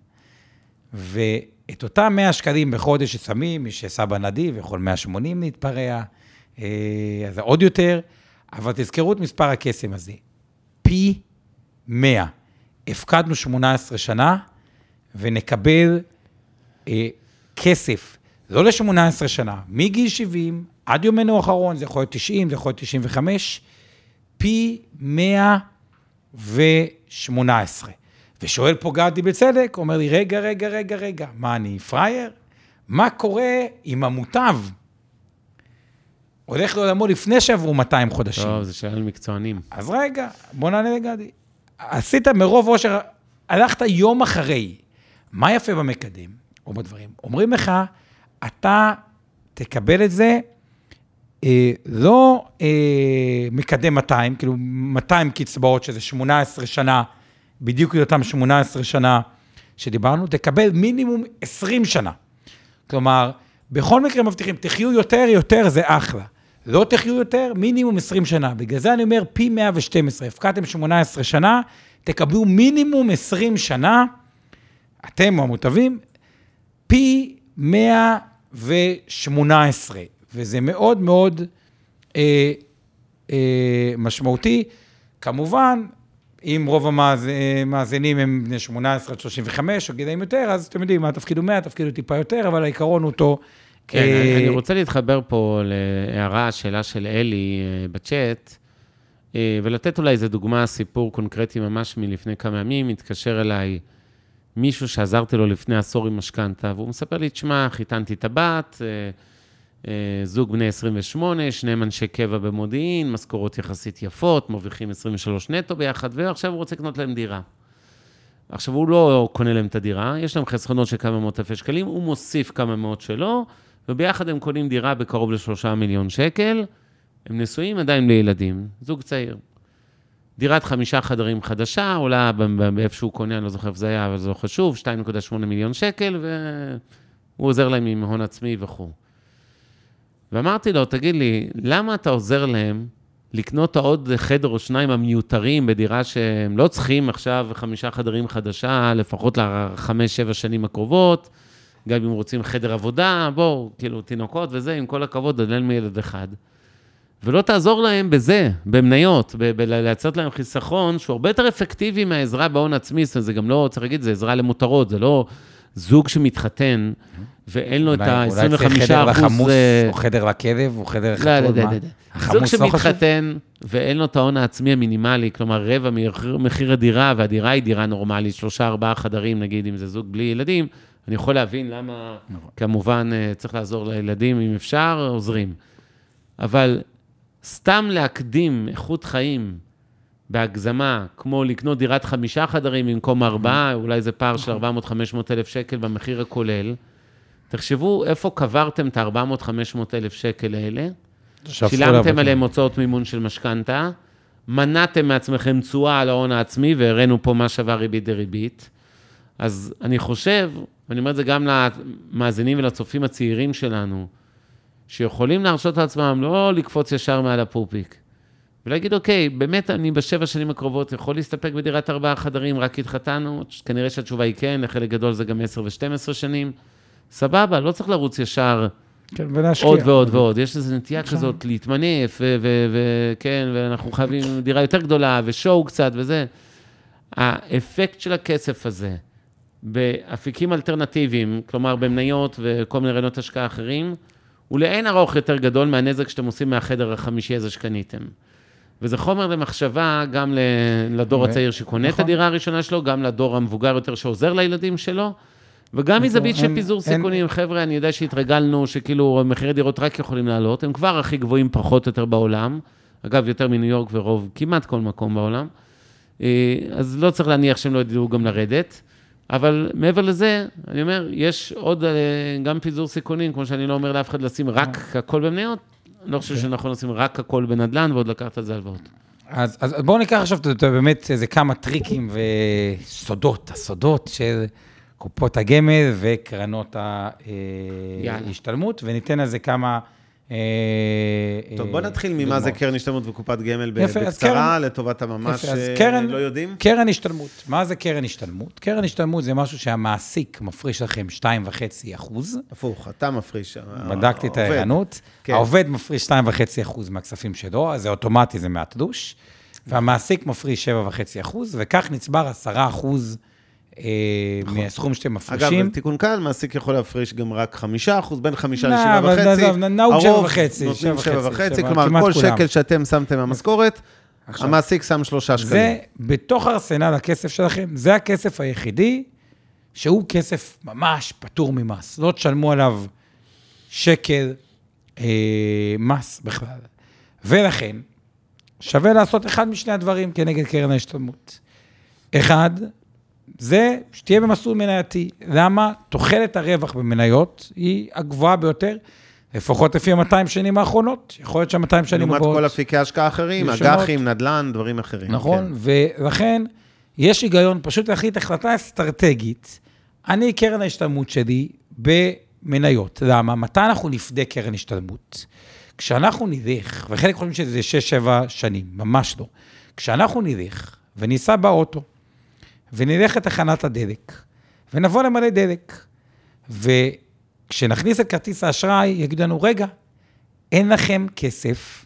ואת אותם 100 שקלים בחודש ששמים, מי שעשה בנדיב יכול 180 להתפרע, אה, אז זה עוד יותר, אבל תזכרו את מספר הקסם הזה, פי 100. הפקדנו 18 שנה, ונקבל אה, כסף, לא ל-18 שנה, מגיל 70 עד יומנו האחרון, זה יכול להיות 90, זה יכול להיות 95, פי 118. ושואל פה גדי בצדק, אומר לי, רגע, רגע, רגע, רגע, מה, אני פראייר? מה קורה עם המוטב? הולך לעולמו לפני שעברו 200 חודשים. טוב, זה שאלה למקצוענים. אז רגע, בוא נענה לגדי. עשית מרוב אושר, הלכת יום אחרי. מה יפה במקדם, או בדברים? אומרים לך, אתה תקבל את זה, אה, לא אה, מקדם 200, כאילו 200 קצבאות, שזה 18 שנה, בדיוק אותם 18 שנה שדיברנו, תקבל מינימום 20 שנה. כלומר, בכל מקרה מבטיחים, תחיו יותר, יותר זה אחלה. לא תחיו יותר, מינימום 20 שנה. בגלל זה אני אומר, פי 112, הפקדתם 18 שנה, תקבלו מינימום 20 שנה, אתם המוטבים, פי 118, וזה מאוד מאוד אה, אה, משמעותי. כמובן, אם רוב המאזינים הם בני 18 עד 35 או גילאים יותר, אז אתם יודעים, התפקיד הוא 100, התפקיד הוא טיפה יותר, אבל העיקרון הוא אותו. כן, אה... אני רוצה להתחבר פה להערה, שאלה של אלי אה, בצ'אט, אה, ולתת אולי איזו דוגמה, סיפור קונקרטי ממש מלפני כמה ימים, התקשר אליי מישהו שעזרתי לו לפני עשור עם משכנתה, והוא מספר לי, תשמע, חיתנתי את הבת, זוג בני 28, שניהם אנשי קבע במודיעין, משכורות יחסית יפות, מרוויחים 23 נטו ביחד, ועכשיו הוא רוצה לקנות להם דירה. עכשיו, הוא לא קונה להם את הדירה, יש להם חסכונות של כמה מאות אלפי שקלים, הוא מוסיף כמה מאות שלו, וביחד הם קונים דירה בקרוב לשלושה מיליון שקל, הם נשואים עדיין בלי ילדים, זוג צעיר. דירת חמישה חדרים חדשה, עולה באיפה שהוא קונה, אני לא זוכר איפה זה היה, אבל זה לא חשוב, 2.8 מיליון שקל, והוא עוזר להם עם הון עצמי וכו'. ואמרתי לו, תגיד לי, למה אתה עוזר להם לקנות עוד חדר או שניים המיותרים בדירה שהם לא צריכים עכשיו חמישה חדרים חדשה, לפחות לחמש, שבע שנים הקרובות, גם אם רוצים חדר עבודה, בואו, כאילו, תינוקות וזה, עם כל הכבוד, עדיין מילד אחד. ולא תעזור להם בזה, במניות, לייצר להם חיסכון שהוא הרבה יותר אפקטיבי מהעזרה בהון עצמי, זאת אומרת, זה גם לא, צריך להגיד, זה עזרה למותרות, זה לא זוג שמתחתן ואין לו את ה-25 אחוז... אולי צריך חדר לחמוס, או חדר לכלב, או חדר לחתול, לא, לא, לא, לא. זוג שמתחתן ואין לו את ההון העצמי המינימלי, כלומר רבע מחיר הדירה, והדירה היא דירה נורמלית, שלושה, ארבעה חדרים, נגיד, אם זה זוג בלי ילדים, אני יכול להבין למה, נכון. כמובן, אה, צריך לעזור לילדים, אם אפשר, עוזרים. אבל סתם להקדים איכות חיים בהגזמה, כמו לקנות דירת חמישה חדרים במקום ארבעה, נכון. אולי זה פער של 400-500 נכון. אלף שקל במחיר הכולל. תחשבו איפה קברתם את ה-400-500 אלף שקל האלה, שילמתם עליהם הוצאות מימון של משכנתה, מנעתם מעצמכם תשואה על ההון העצמי, והראינו פה מה שווה ריבית דריבית. אז אני חושב, ואני אומר את זה גם למאזינים ולצופים הצעירים שלנו, שיכולים להרשות לעצמם לא לקפוץ ישר מעל הפופיק, ולהגיד, אוקיי, באמת אני בשבע שנים הקרובות יכול להסתפק בדירת ארבעה חדרים, רק התחתנו, כנראה שהתשובה היא כן, לחלק גדול זה גם עשר ושתים שנים. סבבה, לא צריך לרוץ ישר כן, ולהשקיע. עוד ועוד ועוד. יש איזו נטייה שם. כזאת להתמנף, וכן, ואנחנו חייבים דירה יותר גדולה, ושואו קצת וזה. האפקט של הכסף הזה באפיקים אלטרנטיביים, כלומר במניות וכל מיני רעיונות השקעה אחרים, הוא לאין ארוך יותר גדול מהנזק שאתם עושים מהחדר החמישי הזה שקניתם. וזה חומר למחשבה גם לדור הצעיר שקונה את נכון. הדירה הראשונה שלו, גם לדור המבוגר יותר שעוזר לילדים שלו, וגם מזווית של פיזור סיכונים. חבר'ה, אני יודע שהתרגלנו שכאילו מחירי דירות רק יכולים לעלות, הם כבר הכי גבוהים פחות או יותר בעולם. אגב, יותר מניו יורק ורוב, כמעט כל מקום בעולם. אה, אז לא צריך להניח שהם לא ידעו גם לרדת. אבל מעבר לזה, אני אומר, יש עוד אה, גם פיזור סיכונים, כמו שאני לא אומר לאף אחד לשים רק הכל במניות, אני לא חושב אוקיי. שנכון לשים רק הכל בנדל"ן ועוד לקחת על זה הלוואות. אז, אז בואו ניקח עכשיו באמת איזה כמה טריקים וסודות, הסודות של קופות הגמל וקרנות ההשתלמות, וניתן על זה כמה אה, טוב, בוא אה, נתחיל ממה זה. קרן השתלמות וקופת גמל יפה, בקצרה, קרן- לטובת הממש יפה, אה, קרן- לא יודעים. קרן השתלמות. מה זה קרן השתלמות? קרן השתלמות זה משהו שהמעסיק מפריש לכם 2.5 אחוז. הפוך, אתה מפריש. בדקתי את. הערנות. כן. העובד מפריש 2.5 אחוז מהכספים שלו, אז זה אוטומטי, זה מהתלוש. והמעסיק מפריש 7.5 אחוז, וכך נצבר 10 אחוז אה, מהסכום שאתם נכון. אגב, מפרישים. בתיקון קל, מעסיק יכול להפריש גם רק חמישה אחוז, בין חמישה לא, לשבעה אבל וחצי. עזוב, נהוג שבע הרוב וחצי, נותנים שבע שבע וחצי, וחצי, שבע, כלומר, כמעט כל. שקל שאתם שמתם מהמשכורת, המעסיק שם שלושה שקלים. זה, בתוך ארסנל הכסף שלכם, זה הכסף היחידי שהוא כסף ממש פטור ממס. לא תשלמו עליו שקל אה, מס בכלל. ולכן, שווה לעשות אחד משני הדברים כנגד קרן ההשתלמות. אחד, זה שתהיה במסלול מנייתי. למה? תוחלת הרווח במניות היא הגבוהה ביותר, לפחות לפי ה-200 שנים האחרונות. יכול להיות שה-200 שנים לעומת הבאות. כל אפיקי השקעה אחרים. אג"חים, נדל"ן, דברים אחרים. נכון, כן. ולכן יש היגיון פשוט להחליט החלטה אסטרטגית. אני, קרן ההשתלמות שלי במניות. למה? מתי אנחנו נפדה קרן השתלמות? כשאנחנו נלך, וחלק חושבים שזה 6-7 שנים, ממש לא. כשאנחנו נלך וניסע באוטו, ונלך לתחנת הדלק, ונבוא למלא דלק, וכשנכניס את כרטיס האשראי, יגידו לנו, רגע, אין לכם כסף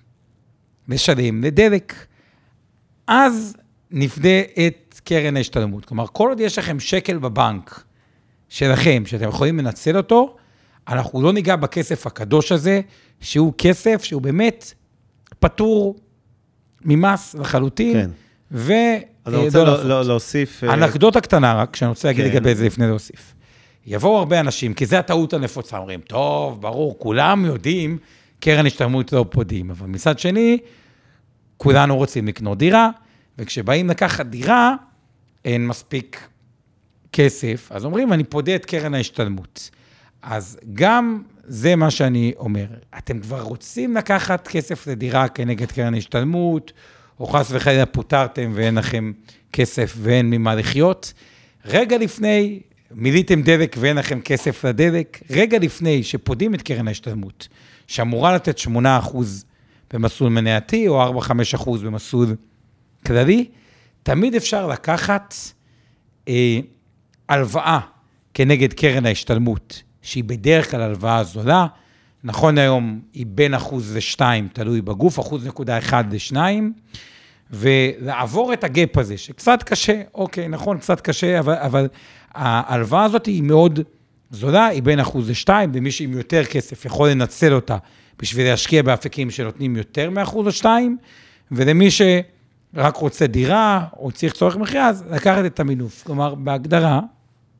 לשלם לדלק. אז נפדה את קרן ההשתלמות. כלומר, כל עוד יש לכם שקל בבנק שלכם, שאתם יכולים לנצל אותו, אנחנו לא ניגע בכסף הקדוש הזה, שהוא כסף שהוא באמת פטור ממס לחלוטין. כן. אז אני אה, רוצה לא לא- להוסיף... אה, אנקדוטה קטנה רק, שאני רוצה להגיד כן. לגבי זה לפני להוסיף. יבואו הרבה אנשים, כי זו הטעות הנפוצה, אומרים, טוב, ברור, כולם יודעים, קרן השתלמות לא פודים, אבל מצד שני, כולנו רוצים לקנות דירה, וכשבאים לקחת דירה, אין מספיק כסף, אז אומרים, אני פודה את קרן ההשתלמות. אז גם זה מה שאני אומר. אתם כבר רוצים לקחת כסף לדירה כנגד קרן ההשתלמות, או חס וחלילה פוטרתם ואין לכם כסף ואין ממה לחיות. רגע לפני, מילאתם דלק ואין לכם כסף לדלק, רגע לפני שפודים את קרן ההשתלמות, שאמורה לתת 8% במסלול מנייתי, או 4-5% במסלול כללי, תמיד אפשר לקחת אה, הלוואה כנגד קרן ההשתלמות, שהיא בדרך כלל הלוואה זולה. נכון היום היא בין אחוז לשתיים, תלוי בגוף, אחוז נקודה אחד לשניים, ולעבור את הגאפ הזה, שקצת קשה, אוקיי, נכון, קצת קשה, אבל, אבל ההלוואה הזאת היא מאוד זולה, היא בין אחוז לשתיים, ומי שעם יותר כסף יכול לנצל אותה בשביל להשקיע באפיקים שנותנים יותר מאחוז או שתיים, ולמי שרק רוצה דירה, או צריך צורך מחיה, אז לקחת את המינוף. כלומר, בהגדרה,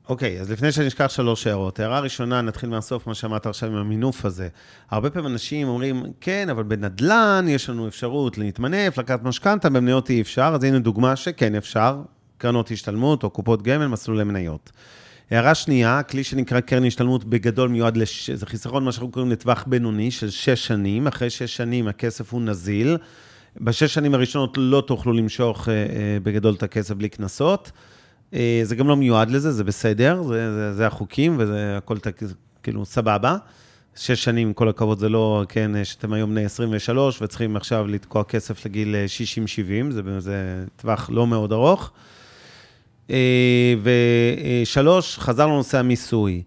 אוקיי, אז לפני שאני אשכח שלוש הערות. הערה ראשונה, נתחיל מהסוף, מה שאמרת עכשיו עם המינוף הזה. הרבה פעמים אנשים אומרים, כן, אבל בנדל"ן יש לנו אפשרות להתמנף, לקחת משכנתה, במניות אי אפשר, אז הנה דוגמה שכן אפשר, קרנות השתלמות או קופות גמל, מסלולי מניות. הערה שנייה, כלי שנקרא קרן השתלמות בגדול מיועד, לש... זה חיסכון, מה שאנחנו קוראים לטווח בינוני של שש שנים. אחרי שש שנים הכסף הוא נזיל. בשש שנים הראשונות לא תוכלו למשוך אה, אה, בגדול את הכסף בלי קנסות. אה, זה גם לא מיועד לזה, זה בסדר, זה, זה, זה החוקים וזה הכל תק- כאילו סבבה. שש שנים, כל הכבוד, זה לא, כן, שאתם היום בני 23 וצריכים עכשיו לתקוע כסף לגיל אה, 60-70, זה, זה טווח לא מאוד ארוך. אה, ושלוש, חזר לנושא המיסוי.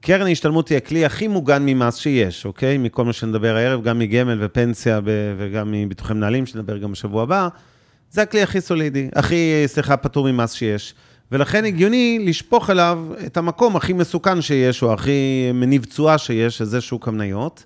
קרן ההשתלמות היא הכלי הכי מוגן ממס שיש, אוקיי? מכל מה שנדבר הערב, גם מגמל ופנסיה וגם מביטוחי מנהלים, שנדבר גם בשבוע הבא. זה הכלי הכי סולידי, הכי, סליחה, פטור ממס שיש. ולכן הגיוני לשפוך אליו את המקום הכי מסוכן שיש, או הכי מניב תשואה שיש, שזה שוק המניות,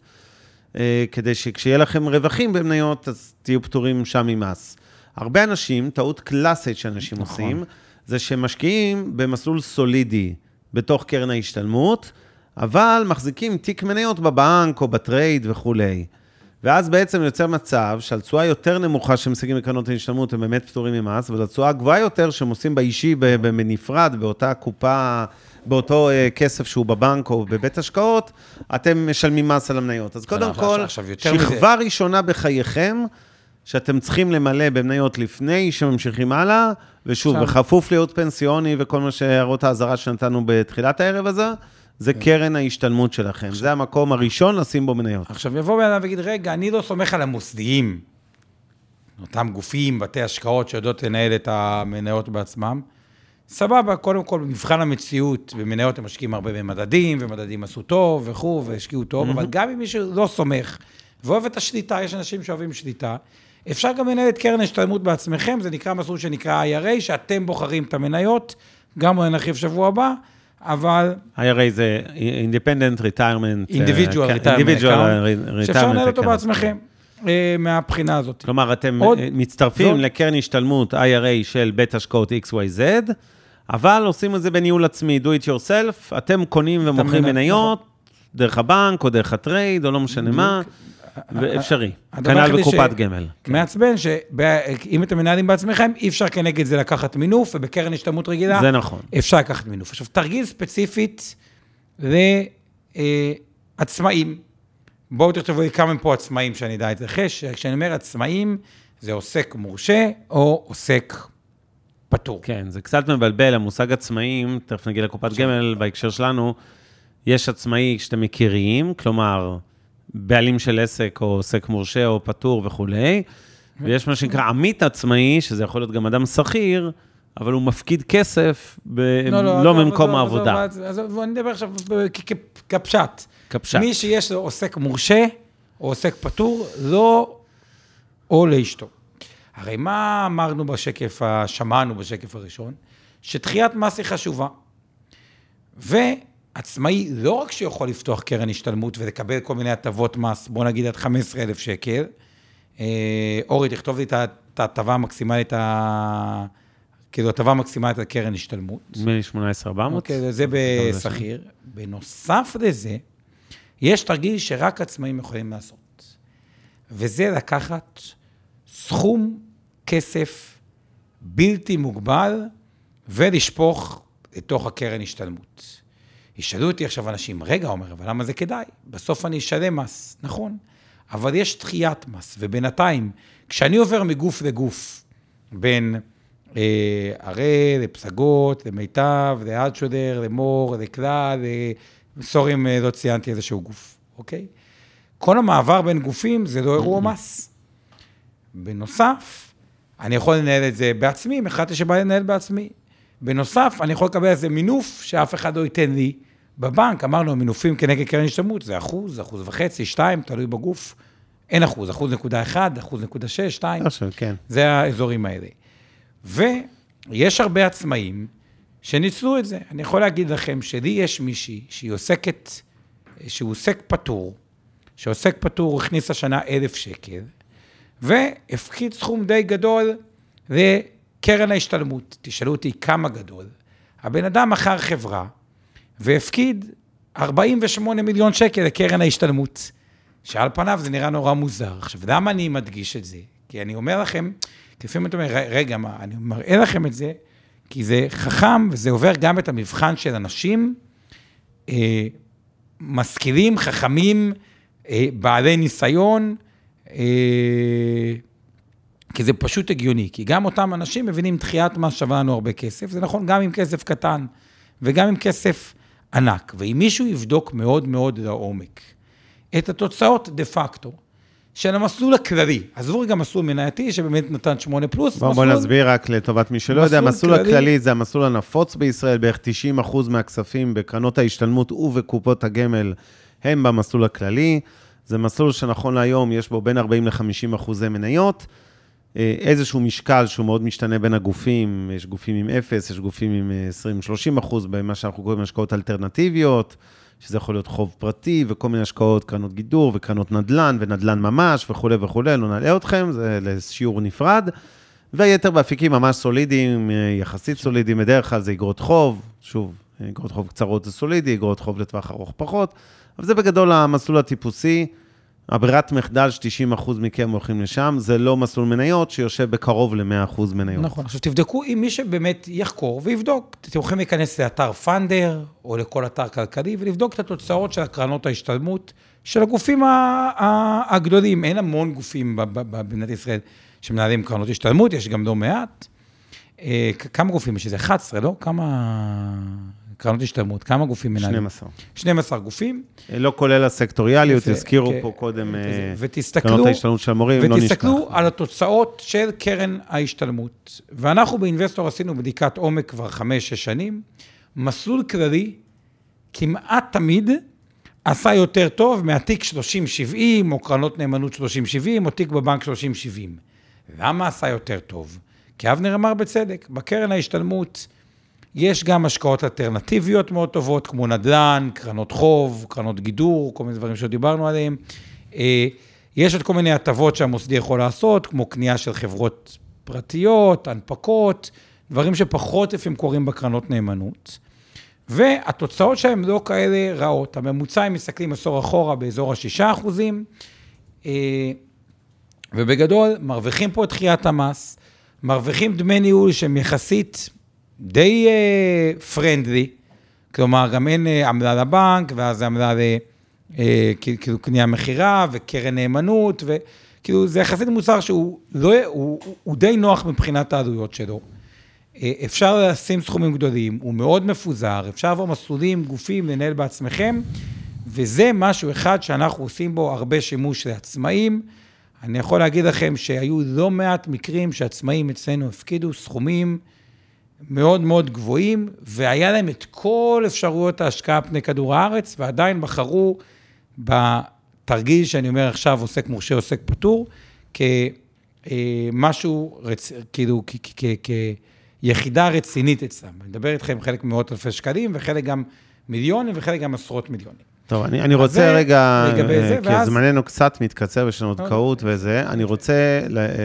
אה, כדי שכשיהיה לכם רווחים במניות, אז תהיו פטורים שם ממס. הרבה אנשים, טעות קלאסית שאנשים נכון. עושים, זה שהם משקיעים במסלול סולידי בתוך קרן ההשתלמות, אבל מחזיקים תיק מניות בבנק או ב Trade וכולי. ואז בעצם יוצר מצב שעל תשואה יותר נמוכה שהם משיגים בקרנות ההשתלמות, הם באמת פטורים ממס, אבל התשואה הגבוהה יותר שהם עושים באישי, בנפרד, באותה קופה, באותו אה, כסף שהוא בבנק או בבית השקעות, אתם משלמים מס על המניות. אז קודם כל, יותר מזה. שכבה ראשונה בחייכם, שאתם צריכים למלא במניות לפני שממשיכים הלאה, ושוב, בכפוף להיות פנסיוני וכל מה שהערות האזהרה שנתנו בתחילת הערב הזה, זה קרן ההשתלמות שלכם. זה המקום הראשון לשים בו מניות. עכשיו יבוא בן אדם ויגיד, רגע, אני לא סומך על המוסדיים, אותם גופים, בתי השקעות שיודעות לנהל את המניות בעצמם. סבבה, קודם כל, במבחן המציאות, במניות הם משקיעים הרבה במדדים, ומדדים עשו טוב וכו', והשקיעו טוב, אבל גם אם מישהו לא סומך ואוהב את השליטה, יש אנשים שאוהבים שליטה, אפשר גם לנהל את קרן השתלמות בעצמכם, זה נקרא מסלול שנקרא IRA, שאתם בוחרים את המניות, גם הוא נרחיב שבוע הבא, אבל IRA זה Independent Retirement. Individual אה, Retirement Individual Retirement שאפשר לנהל אותו. בעצמכם, אה, מהבחינה הזאת. כלומר, אתם עוד- אה, מצטרפים זאת- לקרן השתלמות IRA של בית השקעות XYZ, אבל עושים את זה בניהול עצמי, do it yourself, אתם קונים ומוכרים מניות, דרך הבנק או דרך הטרייד או לא משנה מה, ואפשרי. הדבר כנ"ל בקופת ש- גמל. מעצבן שאם אתם מנהלים בעצמכם, אי אפשר כנגד זה לקחת מינוף, ובקרן השתלמות רגילה, זה נכון. אפשר לקחת מינוף. עכשיו, תרגיל ספציפית לעצמאים. בואו תכתבו לי כמה פה עצמאים שאני אדע להתייחס. כשאני אומר עצמאים, זה עוסק מורשה או עוסק פטור. כן, זה קצת מבלבל, המושג עצמאים, תכף נגיע לקופת גמל, בהקשר שלנו, יש עצמאי שאתם מכירים, כלומר, בעלים של עסק או עוסק מורשה או פטור וכולי, ויש מה שנקרא עמית עצמאי, שזה יכול להיות גם אדם שכיר, אבל הוא מפקיד כסף ב... לא, עזוב, ממקום עזוב, העבודה. עזוב, אני מדבר עכשיו כפשט. כפשט. מי שיש לו עוסק מורשה או עוסק פטור, לא או לאשתו. הרי מה אמרנו בשקף, שמענו בשקף הראשון? שדחיית מס היא חשובה. ועצמאי, לא רק שיכול לפתוח קרן השתלמות ולקבל כל מיני הטבות מס, בוא נגיד עד 15,000 שקל, אה, אורי, תכתוב לי את ההטבה המקסימלית, ה- כאילו, הטבה מקסימלית על קרן השתלמות. נדמה לי 18,400. אוקיי, זה בשכיר. בנוסף לזה, יש תרגיל שרק עצמאים יכולים לעשות, וזה לקחת סכום כסף בלתי מוגבל ולשפוך לתוך הקרן השתלמות. ישאלו אותי עכשיו אנשים, רגע, עומר, אבל למה זה כדאי? בסוף אני אשלם מס, נכון, אבל יש דחיית מס, ובינתיים, כשאני עובר מגוף לגוף, בין אה, הראל, לפסגות, למיטב, לאלטשודר, למור, לכלל, סורי אם אה, לא ציינתי איזשהו גוף, אוקיי? כל המעבר בין גופים זה לא אירוע מס. בנוסף, אני יכול לנהל את זה בעצמי, אם החלטתי שבא לנהל בעצמי. בנוסף, אני יכול לקבל איזה מינוף שאף אחד לא ייתן לי בבנק. אמרנו, המינופים כנגד קרן השתלמות זה אחוז, אחוז וחצי, שתיים, תלוי בגוף. אין אחוז, אחוז נקודה אחד, אחוז נקודה שש, שתיים. עכשיו, כן. זה האזורים האלה. ויש הרבה עצמאים שניצלו את זה. אני יכול להגיד לכם שלי יש מישהי שהיא עוסקת, שהוא עוסק פטור, שעוסק פטור, הכניס השנה אלף שקל, והפקיד סכום די גדול לקרן ההשתלמות. תשאלו אותי כמה גדול. הבן אדם מכר חברה והפקיד 48 מיליון שקל לקרן ההשתלמות, שעל פניו זה נראה נורא מוזר. עכשיו, למה אני מדגיש את זה? כי אני אומר לכם, לפעמים אתה אומר, "ר- רגע, מה, אני מראה לכם את זה, כי זה חכם וזה עובר גם את המבחן של אנשים אה, משכילים, חכמים, אה, בעלי ניסיון, אה, כי זה פשוט הגיוני, כי גם אותם אנשים מבינים דחיית מס שווה לנו הרבה כסף, זה נכון גם עם כסף קטן וגם עם כסף ענק. ואם מישהו יבדוק מאוד מאוד לעומק את התוצאות דה פקטו של המסלול הכללי, עזבו רגע מסלול מנייתי שבאמת נתן 8 פלוס, בוא מסלול- נסביר רק לטובת מי שלא יודע, מסלול המסלול כללי- הכללי זה המסלול הנפוץ בישראל, בערך 90% מהכספים בקרנות ההשתלמות ובקופות הגמל הם במסלול הכללי. זה מסלול שנכון להיום יש בו בין 40 ל-50 אחוזי מניות. אה, איזשהו משקל שהוא מאוד משתנה בין הגופים, יש גופים עם 0, יש גופים עם אה, 20-30 אחוז, במה שאנחנו קוראים השקעות אלטרנטיביות, שזה יכול להיות חוב פרטי וכל מיני השקעות, קרנות גידור וקרנות נדל"ן ונדל"ן ממש וכולי וכולי, לא נלאה אתכם, זה לשיעור נפרד. והיתר באפיקים ממש סולידיים, אה, יחסית סולידיים, בדרך כלל זה אגרות חוב, שוב, אגרות חוב קצרות זה סולידי, אגרות חוב לטווח ארוך פחות, אבל זה בגדול המסלול הטיפוסי. הברירת מחדל ש-90% מכם הולכים לשם, זה לא מסלול מניות שיושב בקרוב ל-100% מניות. נכון. עכשיו תבדקו עם מי שבאמת יחקור ויבדוק. אתם יכולים להיכנס לאתר פאנדר, או לכל אתר כלכלי, ולבדוק את התוצאות של הקרנות ההשתלמות של הגופים הגדולים. אין המון גופים במדינת ישראל שמנהלים קרנות השתלמות, יש גם לא מעט. אה, כמה גופים יש? איזה 11, לא? כמה... קרנות השתלמות, כמה גופים מנהלים? 12. 12 גופים. לא כולל הסקטוריאליות, הזכירו כן, פה קודם אה, קרנות ההשתלמות של המורים, לא נשכח. ותסתכלו על התוצאות של קרן ההשתלמות. ואנחנו באינבסטור עשינו בדיקת עומק כבר 5-6 שנים. מסלול כללי כמעט תמיד עשה יותר טוב מהתיק 30-70, או קרנות נאמנות 30-70, או תיק בבנק 30-70. למה עשה יותר טוב? כי אבנר אמר בצדק, בקרן ההשתלמות יש גם השקעות אלטרנטיביות מאוד טובות, כמו נדל"ן, קרנות חוב, קרנות גידור, כל מיני דברים שדיברנו עליהם. אה, יש עוד כל מיני הטבות שהמוסדי יכול לעשות, כמו קנייה של חברות פרטיות, הנפקות, דברים שפחות לפעמים קורים בקרנות נאמנות. והתוצאות שלהם לא כאלה רעות. הממוצע, אם מסתכלים עשור אחורה, באזור ה-6 אחוזים, אה, ובגדול, מרוויחים פה את דחיית המס, מרוויחים דמי ניהול שהם יחסית די פרנדלי, uh, כלומר, גם אין uh, עמלה לבנק, ואז זה עמלה ל... uh, כאילו קנייה מכירה וקרן נאמנות, וכאילו זה יחסית מוצר שהוא לא, הוא, הוא, די נוח מבחינת העלויות שלו. אפשר לשים סכומים גדולים, הוא מאוד מפוזר, אפשר לעבור מסלולים, גופים, לנהל בעצמכם, וזה משהו אחד שאנחנו עושים בו הרבה שימוש לעצמאים. אני יכול להגיד לכם שהיו לא מעט מקרים שעצמאים אצלנו הפקידו סכומים מאוד מאוד גבוהים, והיה להם את כל אפשרויות ההשקעה פני כדור הארץ, ועדיין בחרו בתרגיל שאני אומר עכשיו, עוסק מורשה, עוסק פטור, כמשהו, רצ... כאילו, כיחידה רצינית אצלם. אני מדבר איתכם חלק מאות אלפי שקלים, וחלק גם מיליונים, וחלק גם עשרות מיליונים. טוב, אני, אני רוצה זה, רגע, זה, כי ואז... זמננו קצת מתקצר, יש לנו עוד קהות וזה, אני רוצה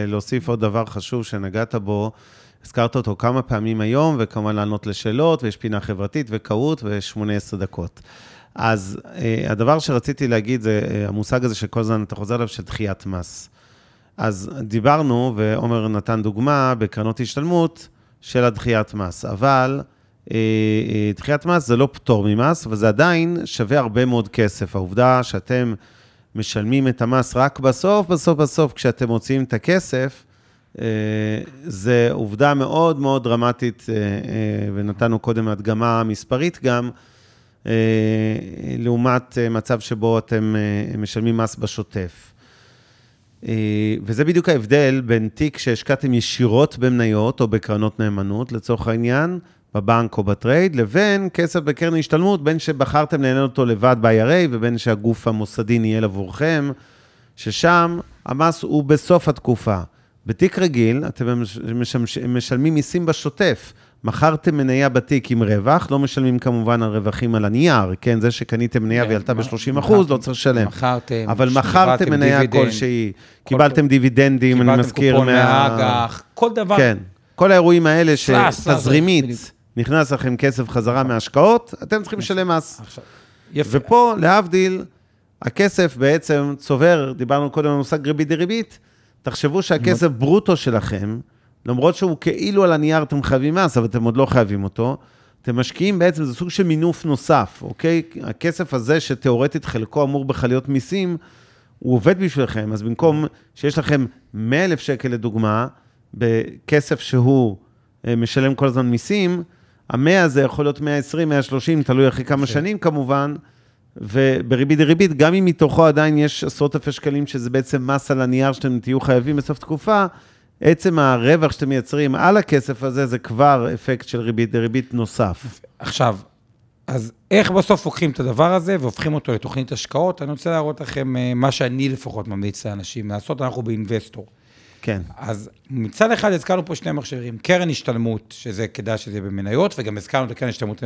להוסיף עוד דבר חשוב שנגעת בו, הזכרת אותו כמה פעמים היום, וכמובן לענות לשאלות, ויש פינה חברתית וקהות, ו-18 דקות. אז אה, הדבר שרציתי להגיד זה אה, המושג הזה שכל הזמן אתה חוזר עליו, של דחיית מס. אז דיברנו, ועומר נתן דוגמה, בקרנות השתלמות של הדחיית מס, אבל אה, דחיית מס זה לא פטור ממס, אבל זה עדיין שווה הרבה מאוד כסף. העובדה שאתם משלמים את המס רק בסוף, בסוף, בסוף, כשאתם מוציאים את הכסף, זה עובדה מאוד מאוד דרמטית, אה, ונתנו קודם הדגמה מספרית גם, לעומת מצב שבו אתם משלמים מס בשוטף. וזה בדיוק ההבדל בין תיק שהשקעתם ישירות במניות או בקרנות נאמנות, לצורך העניין, בבנק או ב Trade, לבין כסף בקרן השתלמות, בין שבחרתם לנהל אותו לבד ב-IRA, ובין שהגוף המוסדי ניהל עבורכם, ששם המס הוא בסוף התקופה. בתיק רגיל, אתם משמש, משלמים מיסים בשוטף. מכרתם מניה בתיק עם רווח, לא משלמים כמובן על רווחים על הנייר, כן? זה שקניתם מניה והיא עלתה ב-30 אחוז, לא צריך לשלם. מכרתם, אבל מכרתם מניה כלשהי, קיבלתם דיבידנדים, אני מזכיר. קיבלתם קופון מהאג"ח, כל דבר. כן, כל האירועים האלה שתזרימית, נכנס לכם כסף חזרה מהשקעות, אתם צריכים לשלם מס. ופה, להבדיל, הכסף בעצם צובר, דיברנו קודם על מושג ריבית דריבית, תחשבו שהכסף ברוטו שלכם, למרות שהוא כאילו על הנייר אתם חייבים מס, אבל אתם עוד לא חייבים אותו, אתם משקיעים בעצם, זה סוג של מינוף נוסף, אוקיי? הכסף הזה שתאורטית חלקו אמור בכלל להיות מיסים, הוא עובד בשבילכם, אז במקום שיש לכם 100,000 שקל לדוגמה, בכסף שהוא אה, משלם כל הזמן מיסים, המאה הזה יכול להיות 120, 130, תלוי אחרי כמה שנים כמובן, ובריבית דריבית, גם אם מתוכו עדיין יש עשרות אלפי שקלים, שזה בעצם מס על הנייר שאתם תהיו חייבים בסוף תקופה, עצם הרווח שאתם מייצרים על הכסף הזה, זה כבר אפקט של ריבית דריבית נוסף. עכשיו, אז איך בסוף לוקחים את הדבר הזה והופכים אותו לתוכנית השקעות? אני רוצה להראות לכם אה, מה שאני לפחות ממליץ לאנשים לעשות, אנחנו באינבסטור. כן. אז מצד אחד הזכרנו פה שני מכשירים, קרן השתלמות, שזה כדאי שזה יהיה במניות, וגם הזכרנו את הקרן השתלמות,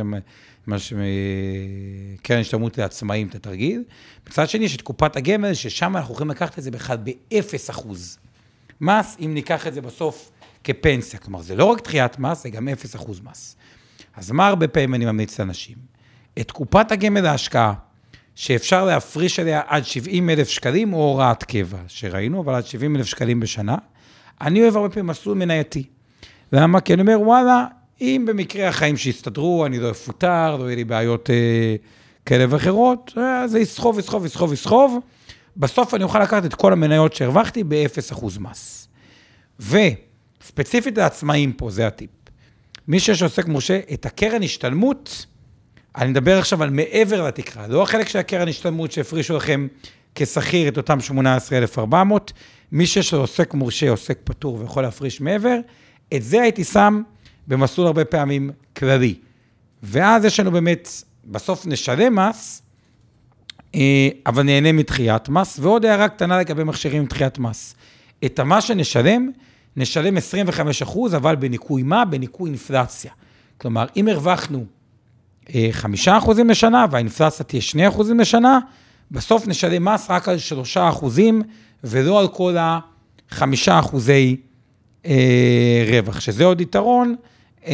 קרן השתלמות לעצמאים, את התרגיל. מצד שני, יש את קופת הגמל, ששם אנחנו יכולים לקחת את זה בכלל ב-0 אחוז. מס, אם ניקח את זה בסוף כפנסיה. כלומר, זה לא רק דחיית מס, זה גם 0 אחוז מס. אז מה הרבה פעמים אני ממליץ לאנשים? את קופת הגמל להשקעה, שאפשר להפריש עליה עד 70 אלף שקלים, או הוראת קבע, שראינו, אבל עד 70 אלף שקלים בשנה. אני אוהב הרבה פעמים מסלול מנייתי. למה? כי אני אומר, וואלה, אם במקרה החיים שיסתדרו, אני לא אפוטר, לא יהיה לי בעיות אה, כאלה ואחרות, אה, זה יסחוב, יסחוב, יסחוב, יסחוב. בסוף אני אוכל לקחת את כל המניות שהרווחתי ב-0% מס. וספציפית לעצמאים פה, זה הטיפ. מי שיש עוסק מורשה, את הקרן השתלמות, אני מדבר עכשיו על מעבר לתקרה, לא החלק של הקרן השתלמות שהפרישו לכם כשכיר את אותם 18,400, מי שיש לו עוסק מורשה, עוסק פטור ויכול להפריש מעבר, את זה הייתי שם במסלול הרבה פעמים כללי. ואז יש לנו באמת, בסוף נשלם מס, אה, אבל נהנה מדחיית מס. ועוד הערה קטנה לגבי מכשירים עם דחיית מס. את המס שנשלם, נשלם 25 אחוז, אבל בניכוי מה? בניכוי אינפלציה. כלומר, אם הרווחנו 5 אה, אחוזים לשנה והאינפלציה תהיה 2 אחוזים לשנה, בסוף נשלם מס רק על 3 אחוזים, ולא על כל ה-5 אחוזי אה, רווח, שזה עוד יתרון אה,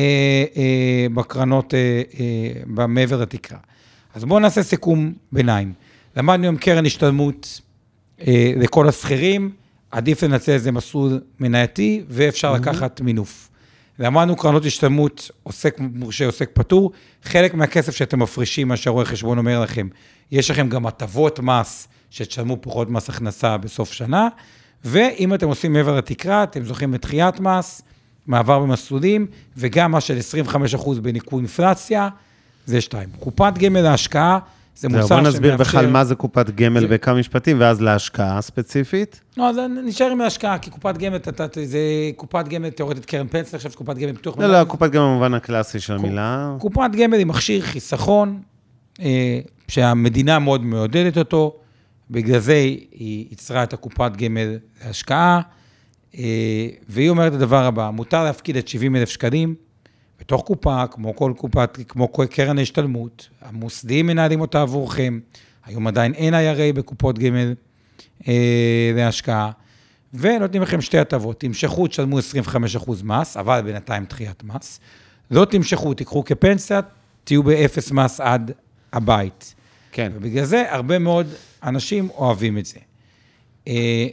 אה, בקרנות, אה, אה, מעבר לתקרה. אז בואו נעשה סיכום ביניים. למדנו עם קרן השתלמות אה, לכל השכירים, עדיף לנצל איזה מסלול מנייתי, ואפשר mm-hmm. לקחת מינוף. למדנו קרנות השתלמות, עוסק מורשה, עוסק פטור, חלק מהכסף שאתם מפרישים, מה שהרואה חשבון אומר לכם, יש לכם גם הטבות מס, שתשלמו פחות מס הכנסה בסוף שנה, ואם אתם עושים מעבר לתקרה, אתם זוכים לתחיית מס, מעבר במסלולים, וגם מה של 25% בניכוי אינפלציה, זה שתיים. קופת גמל להשקעה, זה מוצר שמאפשר... בוא נסביר בכלל מה זה קופת גמל זה... בכמה משפטים, ואז להשקעה ספציפית. לא, אז נשאר עם ההשקעה, כי קופת גמל, זה קופת גמל תיאורטית קרן פנסיה, עכשיו קופת גמל פיתוח... לא, לא, קופת גמל במובן הקלאסי של המילה. קופת גמל היא מכשיר חיסכון, אה, שהמדינה מאוד מעודדת אותו, בגלל זה היא יצרה את הקופת גמל להשקעה, אה, והיא אומרת את הדבר הבא, מותר להפקיד את 70 אלף שקלים בתוך קופה, כמו כל קופת, כמו כל קרן ההשתלמות, המוסדיים מנהלים אותה עבורכם, היום עדיין אין IRA בקופות גמל אה, להשקעה, ונותנים לכם שתי הטבות, תמשכו, תשלמו 25% מס, אבל בינתיים דחיית מס, לא תמשכו, תיקחו כפנסיה, תהיו באפס מס עד הבית. כן. ובגלל זה הרבה מאוד אנשים אוהבים את זה. אה,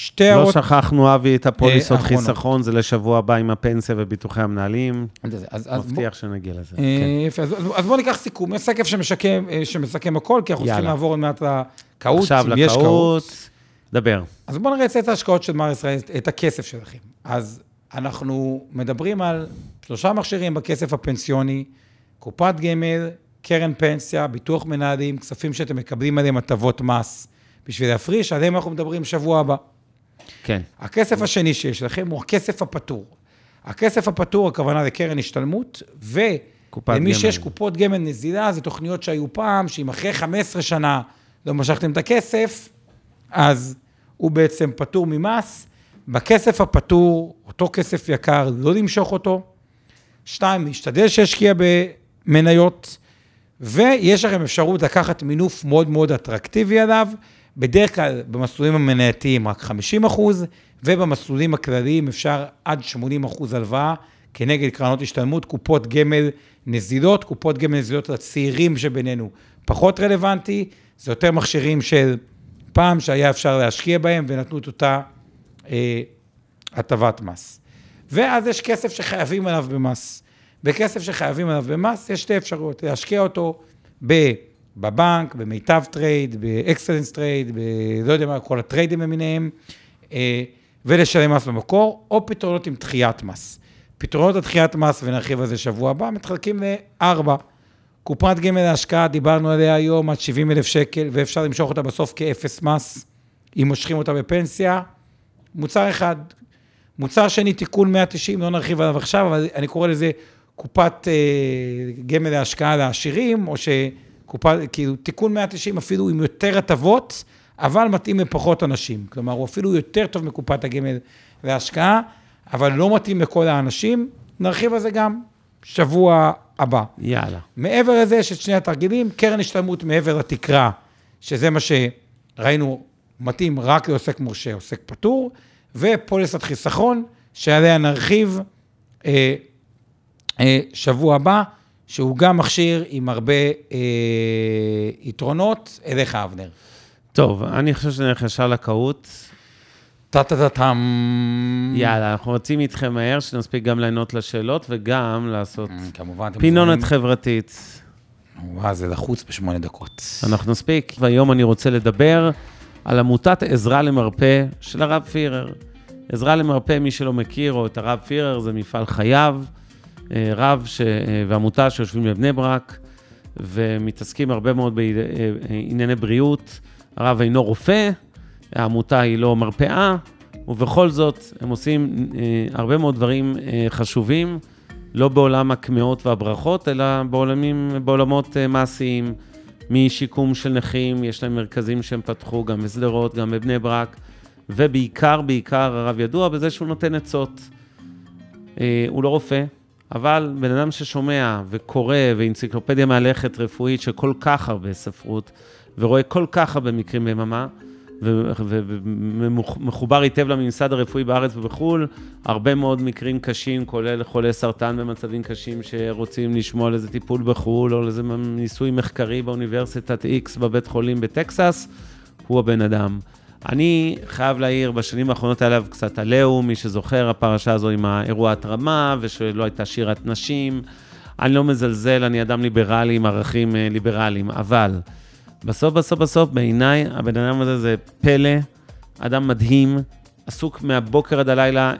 שתי לא הערות... לא שכחנו, אבי, את הפוליסות אה, חיסכון, זה לשבוע הבא עם הפנסיה וביטוחי המנהלים. אז, מבטיח שנגיע לזה. אה, כן. יפה, אז, אז בואו ניקח סיכום. יש שקף שמשקם, שמסכם הכל, כי אנחנו צריכים לעבור עוד מעט לקהות, עכשיו לקהות, דבר. אז בואו נראה את ההשקעות של מר ישראל, את הכסף שלכם. אז אנחנו מדברים על שלושה מכשירים בכסף הפנסיוני, קופת גמל, קרן פנסיה, ביטוח מנהלים, כספים שאתם מקבלים עליהם הטבות מס בשביל להפריש, עליהם אנחנו מדברים שבוע הבא. כן. הכסף השני שיש לכם הוא הכסף הפטור. הכסף הפטור, הכוונה לקרן השתלמות, ולמי שיש קופות גמל נזילה, זה תוכניות שהיו פעם, שאם אחרי 15 שנה לא משכתם את הכסף, אז הוא בעצם פטור ממס. בכסף הפטור, אותו כסף יקר, לא למשוך אותו. שתיים, להשתדל שישקיע במניות. ויש לכם אפשרות לקחת מינוף מאוד מאוד אטרקטיבי עליו, בדרך כלל במסלולים המנייתיים רק 50 אחוז, ובמסלולים הכלליים אפשר עד 80 אחוז הלוואה כנגד קרנות השתלמות, קופות גמל נזילות, קופות גמל נזילות לצעירים שבינינו פחות רלוונטי, זה יותר מכשירים של פעם שהיה אפשר להשקיע בהם ונתנו את אותה אה, הטבת מס. ואז יש כסף שחייבים עליו במס. בכסף שחייבים עליו במס, יש שתי אפשרויות, להשקיע אותו בבנק, במיטב Trade, באקסלנס Trade, בלא יודע מה, כל הטריידים למיניהם, אה, ולשלם מס במקור, או פתרונות עם דחיית מס. פתרונות לדחיית מס, ונרחיב על זה שבוע הבא, מתחלקים לארבע. קופת גמל להשקעה, דיברנו עליה היום, עד 70 אלף שקל, ואפשר למשוך אותה בסוף כאפס מס, אם מושכים אותה בפנסיה. מוצר אחד. מוצר שני, תיקון 190, לא נרחיב עליו עכשיו, אבל אני קורא לזה קופת אה, גמל להשקעה לעשירים, או שקופת, כאילו, תיקון 190 אפילו עם יותר הטבות, אבל מתאים לפחות אנשים. כלומר, הוא אפילו יותר טוב מקופת הגמל להשקעה, אבל לא מתאים לכל האנשים. נרחיב על זה גם שבוע הבא. יאללה. מעבר לזה, יש את שני התרגילים, קרן השתלמות מעבר לתקרה, שזה מה שראינו, מתאים רק לעוסק מורשה, עוסק פטור, ופוליסת חיסכון, שעליה נרחיב. אה, אה, שבוע הבא, שהוא גם מכשיר עם הרבה אה, יתרונות, אליך, אבנר. טוב, אני חושב שנלך ישר לקהות. טה-טה-טה-טם. יאללה, אנחנו רוצים איתכם מהר, שנספיק גם לענות לשאלות וגם לעשות mm, כמובן, פינונת חברתית. וואו, זה לחוץ בשמונה דקות. אנחנו נספיק, והיום אני רוצה לדבר על עמותת עזרה למרפא של הרב פירר. עזרה למרפא, מי שלא מכיר, או את הרב פירר, זה מפעל חייו. אה, רב ש... אה, ועמותה שיושבים בבני ברק, ומתעסקים הרבה מאוד בענייני בריאות. הרב אינו רופא, העמותה היא לא מרפאה, ובכל זאת הם עושים אה, הרבה מאוד דברים אה, חשובים, לא בעולם הקמעות והברכות, אלא בעולמים, בעולמות אה, מעשיים, משיקום של נכים, יש להם מרכזים שהם פתחו גם בשדרות, גם בבני ברק, ובעיקר, בעיקר הרב ידוע בזה שהוא נותן עצות. אה, הוא לא רופא, אבל בן אדם ששומע וקורא ואנציקלופדיה מהלכת רפואית של כל כך הרבה ספרות, ורואה כל כך הרבה מקרים ביממה, ומחובר היטב לממסד הרפואי בארץ ובחו"ל, הרבה מאוד מקרים קשים, כולל חולי סרטן במצבים קשים שרוצים לשמוע על איזה טיפול בחו"ל, או על איזה ניסוי מחקרי באוניברסיטת X בבית חולים בטקסס, הוא הבן אדם. אני חייב להעיר, בשנים האחרונות היה עליו קצת עליהום, מי שזוכר, הפרשה הזו עם האירוע התרמה, ושלא הייתה שירת נשים. אני לא מזלזל, אני אדם ליברלי עם ערכים אה, ליברליים, אבל בסוף, בסוף, בסוף, בעיניי, הבן אדם הזה זה פלא, אדם מדהים, עסוק מהבוקר עד הלילה,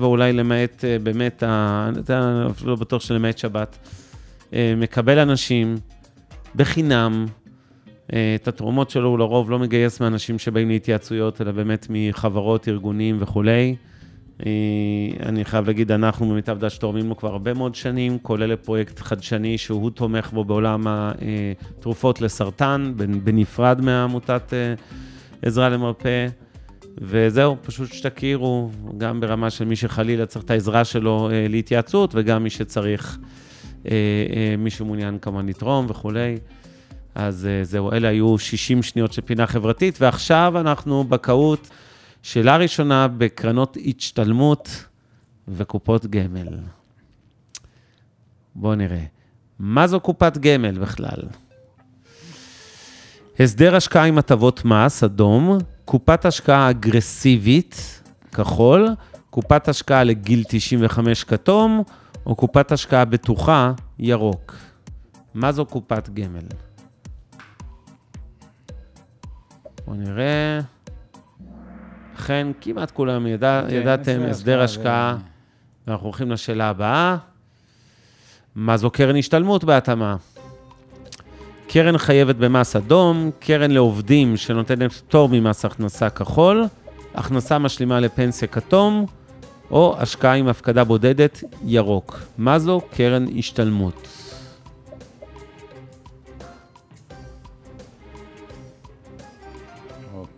24-7, אולי למעט, אה, באמת, אני אפילו לא בטוח שלמעט שבת. אה, מקבל אנשים בחינם, את התרומות שלו הוא לרוב לא מגייס מאנשים שבאים להתייעצויות, אלא באמת מחברות, ארגונים וכולי. אה, אני חייב להגיד, אנחנו במיטב דש תורמים לו כבר הרבה מאוד שנים, כולל לפרויקט חדשני שהוא תומך בו בעולם התרופות לסרטן, בנפרד מעמותת אה, עזרה למרפא. וזהו, פשוט שתכירו, גם ברמה של מי שחלילה צריך את העזרה שלו להתייעצות, וגם מי שצריך, מי שמעוניין כמובן לתרום וכולי. אז אה, זהו, אלה היו 60 שניות של פינה חברתית, ועכשיו אנחנו בקהות, שאלה ראשונה בקרנות השתלמות וקופות גמל. בואו נראה. מה זו קופת גמל בכלל? הסדר השקעה עם הטבות מס, אדום, קופת השקעה אגרסיבית, כחול, קופת השקעה לגיל 95, כתום, או קופת השקעה בטוחה, ירוק. מה זו קופת גמל? בואו נראה. אכן, כמעט כולם ידע, כן, ידעתם, הסדר השקעה. ואנחנו הולכים לשאלה הבאה. מה זו קרן השתלמות בהתאמה? קרן חייבת במס אדום, קרן לעובדים שנותנת פטור ממס הכנסה כחול, הכנסה משלימה לפנסיה כתום, או השקעה עם הפקדה בודדת ירוק. מה זו קרן השתלמות?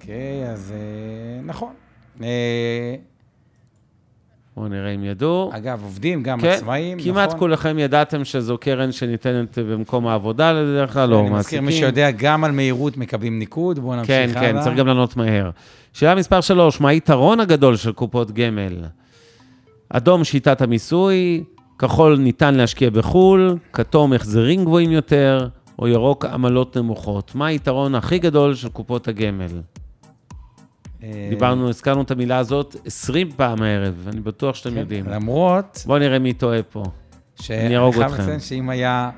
אוקיי, אז אה, נכון. אה, בואו נראה אם ידעו. אגב, עובדים, גם כן, עצמאים, נכון? כמעט כולכם ידעתם שזו קרן שניתנת במקום העבודה, לדרך כלל לא, מעסיקים. אני מזכיר, מי שיודע, גם על מהירות מקבלים ניקוד, בואו נמשיך הלאה. כן, כן, צריך גם לענות מהר. שאלה מספר 3, מה היתרון הגדול של קופות גמל? אדום, שיטת המיסוי, כחול, ניתן להשקיע בחו"ל, כתום, החזרים גבוהים יותר, או ירוק, עמלות נמוכות. מה היתרון הכי גדול של קופות הגמל? אה, דיברנו, הזכרנו את המילה הזאת 20 פעם הערב, אני בטוח שאתם כן, יודעים. למרות... בואו נראה מי טועה פה. אני ארוג אתכם. אני חייב לציין שאם היה...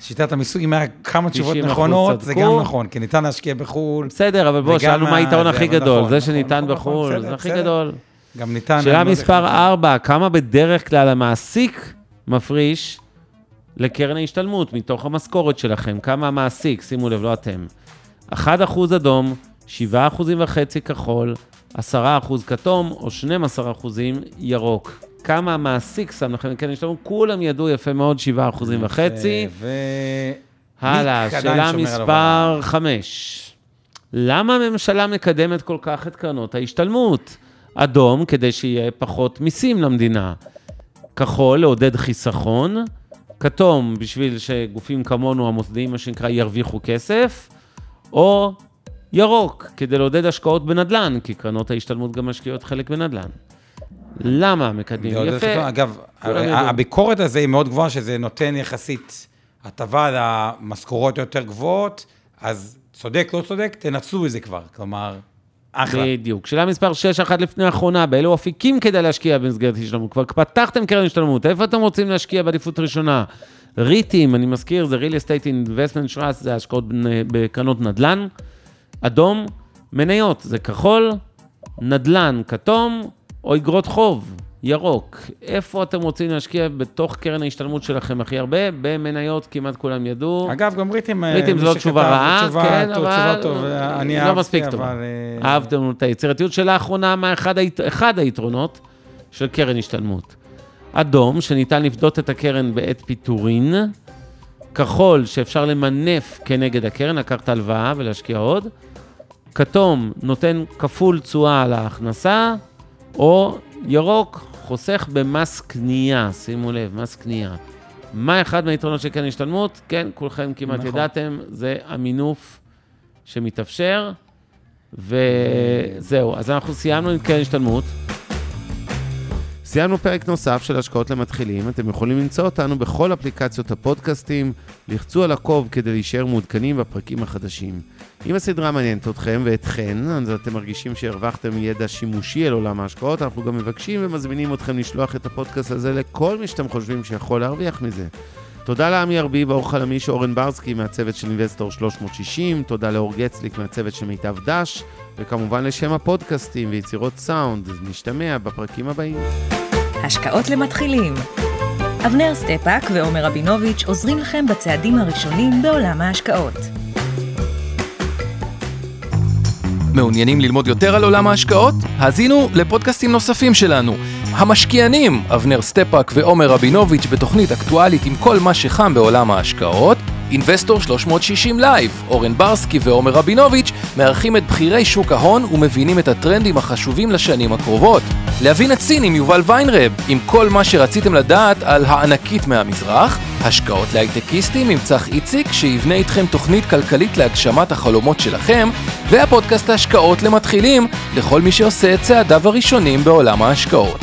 שיטת המיסוי, אם היה כמה תשובות נכונות, זה גם נכון, כי ניתן להשקיע בחו"ל. בסדר, אבל בוא, שאלנו מה היתרון הכי גדול. זה שניתן בחו"ל, זה הכי גדול. גם ניתן... שאלה מספר 4, כמה בדרך כלל המעסיק מפריש לקרן ההשתלמות מתוך המשכורת שלכם? כמה המעסיק, שימו לב, לא אתם. 1% אדום, 7 אחוזים וחצי כחול, 10 אחוז כתום או 12 אחוזים ירוק. כמה המעסיק שם לכם, כן, יש לנו, כולם ידעו יפה מאוד, 7 אחוזים וחצי. ו... הלאה, שאלה מספר 5. למה הממשלה מקדמת כל כך את קרנות ההשתלמות? אדום, כדי שיהיה פחות מיסים למדינה. כחול, לעודד חיסכון. כתום, בשביל שגופים כמונו, המוסדיים, מה שנקרא, ירוויחו כסף. או ירוק, כדי לעודד השקעות בנדל"ן, כי קרנות ההשתלמות גם משקיעות חלק בנדל"ן. למה מקדמים? יפה. אגב, הביקורת הזו היא מאוד גבוהה, שזה נותן יחסית הטבה למשכורות יותר גבוהות, אז צודק, לא צודק, תנצלו את זה כבר. כלומר, אחלה. בדיוק. שאלה מספר 6, אחת לפני האחרונה, באילו אפיקים כדאי להשקיע במסגרת השתלמות? כבר פתחתם קרן השתלמות, איפה אתם רוצים להשקיע בעדיפות ראשונה? ריטים, אני מזכיר, זה real estate investment trust, זה השקעות בקרנות נדל"ן. אדום, מניות, זה כחול, נדל"ן, כתום, או אגרות חוב, ירוק, איפה אתם רוצים להשקיע בתוך קרן ההשתלמות שלכם הכי הרבה? במניות כמעט כולם ידעו. אגב, גם ריטים... אה, ריטים זו לא תשובה רעה, כן, אבל... תשובה טוב, אני לא אהבתי, מספיק טובה. אבל... אה, אהבתם את היצירתיות של לאחרונה, מה. אחד היתרונות של קרן השתלמות. אדום, שניתן לפדות את הקרן בעת פיטורין, כחול, שאפשר למנף כנגד הקרן, לקחת הלוואה ולהשקיע עוד, כתום, נותן כפול תשואה על ההכנסה, או ירוק, חוסך במס קנייה, שימו לב, מס קנייה. מה אחד מהיתרונות של קרן השתלמות? כן, כולכם כמעט נכון. ידעתם, זה המינוף שמתאפשר, וזהו. אז אנחנו סיימנו עם קרן השתלמות. סיימנו פרק נוסף של השקעות למתחילים. אתם יכולים למצוא אותנו בכל אפליקציות הפודקאסטים, לחצו על עקוב כדי להישאר מעודכנים בפרקים החדשים. אם הסדרה מעניינת אתכם ואתכן, אז אתם מרגישים שהרווחתם ידע שימושי על עולם ההשקעות, אנחנו גם מבקשים ומזמינים אתכם לשלוח את הפודקאסט הזה לכל מי שאתם חושבים שיכול להרוויח מזה. תודה לעמי ארביב, האור חלמיש, אורן ברסקי מהצוות של Investor 360, תודה לאור גצליק מהצוות של מיטב דש, וכמובן לשם הפודקאסטים ויצירות סאונד. נשתמע בפרקים הבאים. השקעות למתחילים. אבנר סטפאק ועומר רבינוביץ' עוזרים לכם בצעדים הראשונים בעולם ההשקעות. מעוניינים ללמוד יותר על עולם ההשקעות? האזינו לפודקאסטים נוספים שלנו. המשקיענים, אבנר סטפאק ועומר רבינוביץ' בתוכנית אקטואלית עם כל מה שחם בעולם ההשקעות. Investor 360 Live, אורן ברסקי ועומר רבינוביץ' מארחים את בכירי שוק ההון ומבינים את הטרנדים החשובים לשנים הקרובות. להבין סין עם יובל ויינרב, עם כל מה שרציתם לדעת על הענקית מהמזרח. השקעות להייטקיסטים עם צח איציק, שיבנה איתכם תוכנית כלכלית להגשמת החלומות שלכם, והפודקאסט ההשקעות למתחילים, לכל מי שעושה את צעדיו הראשונים בעולם ההשקעות.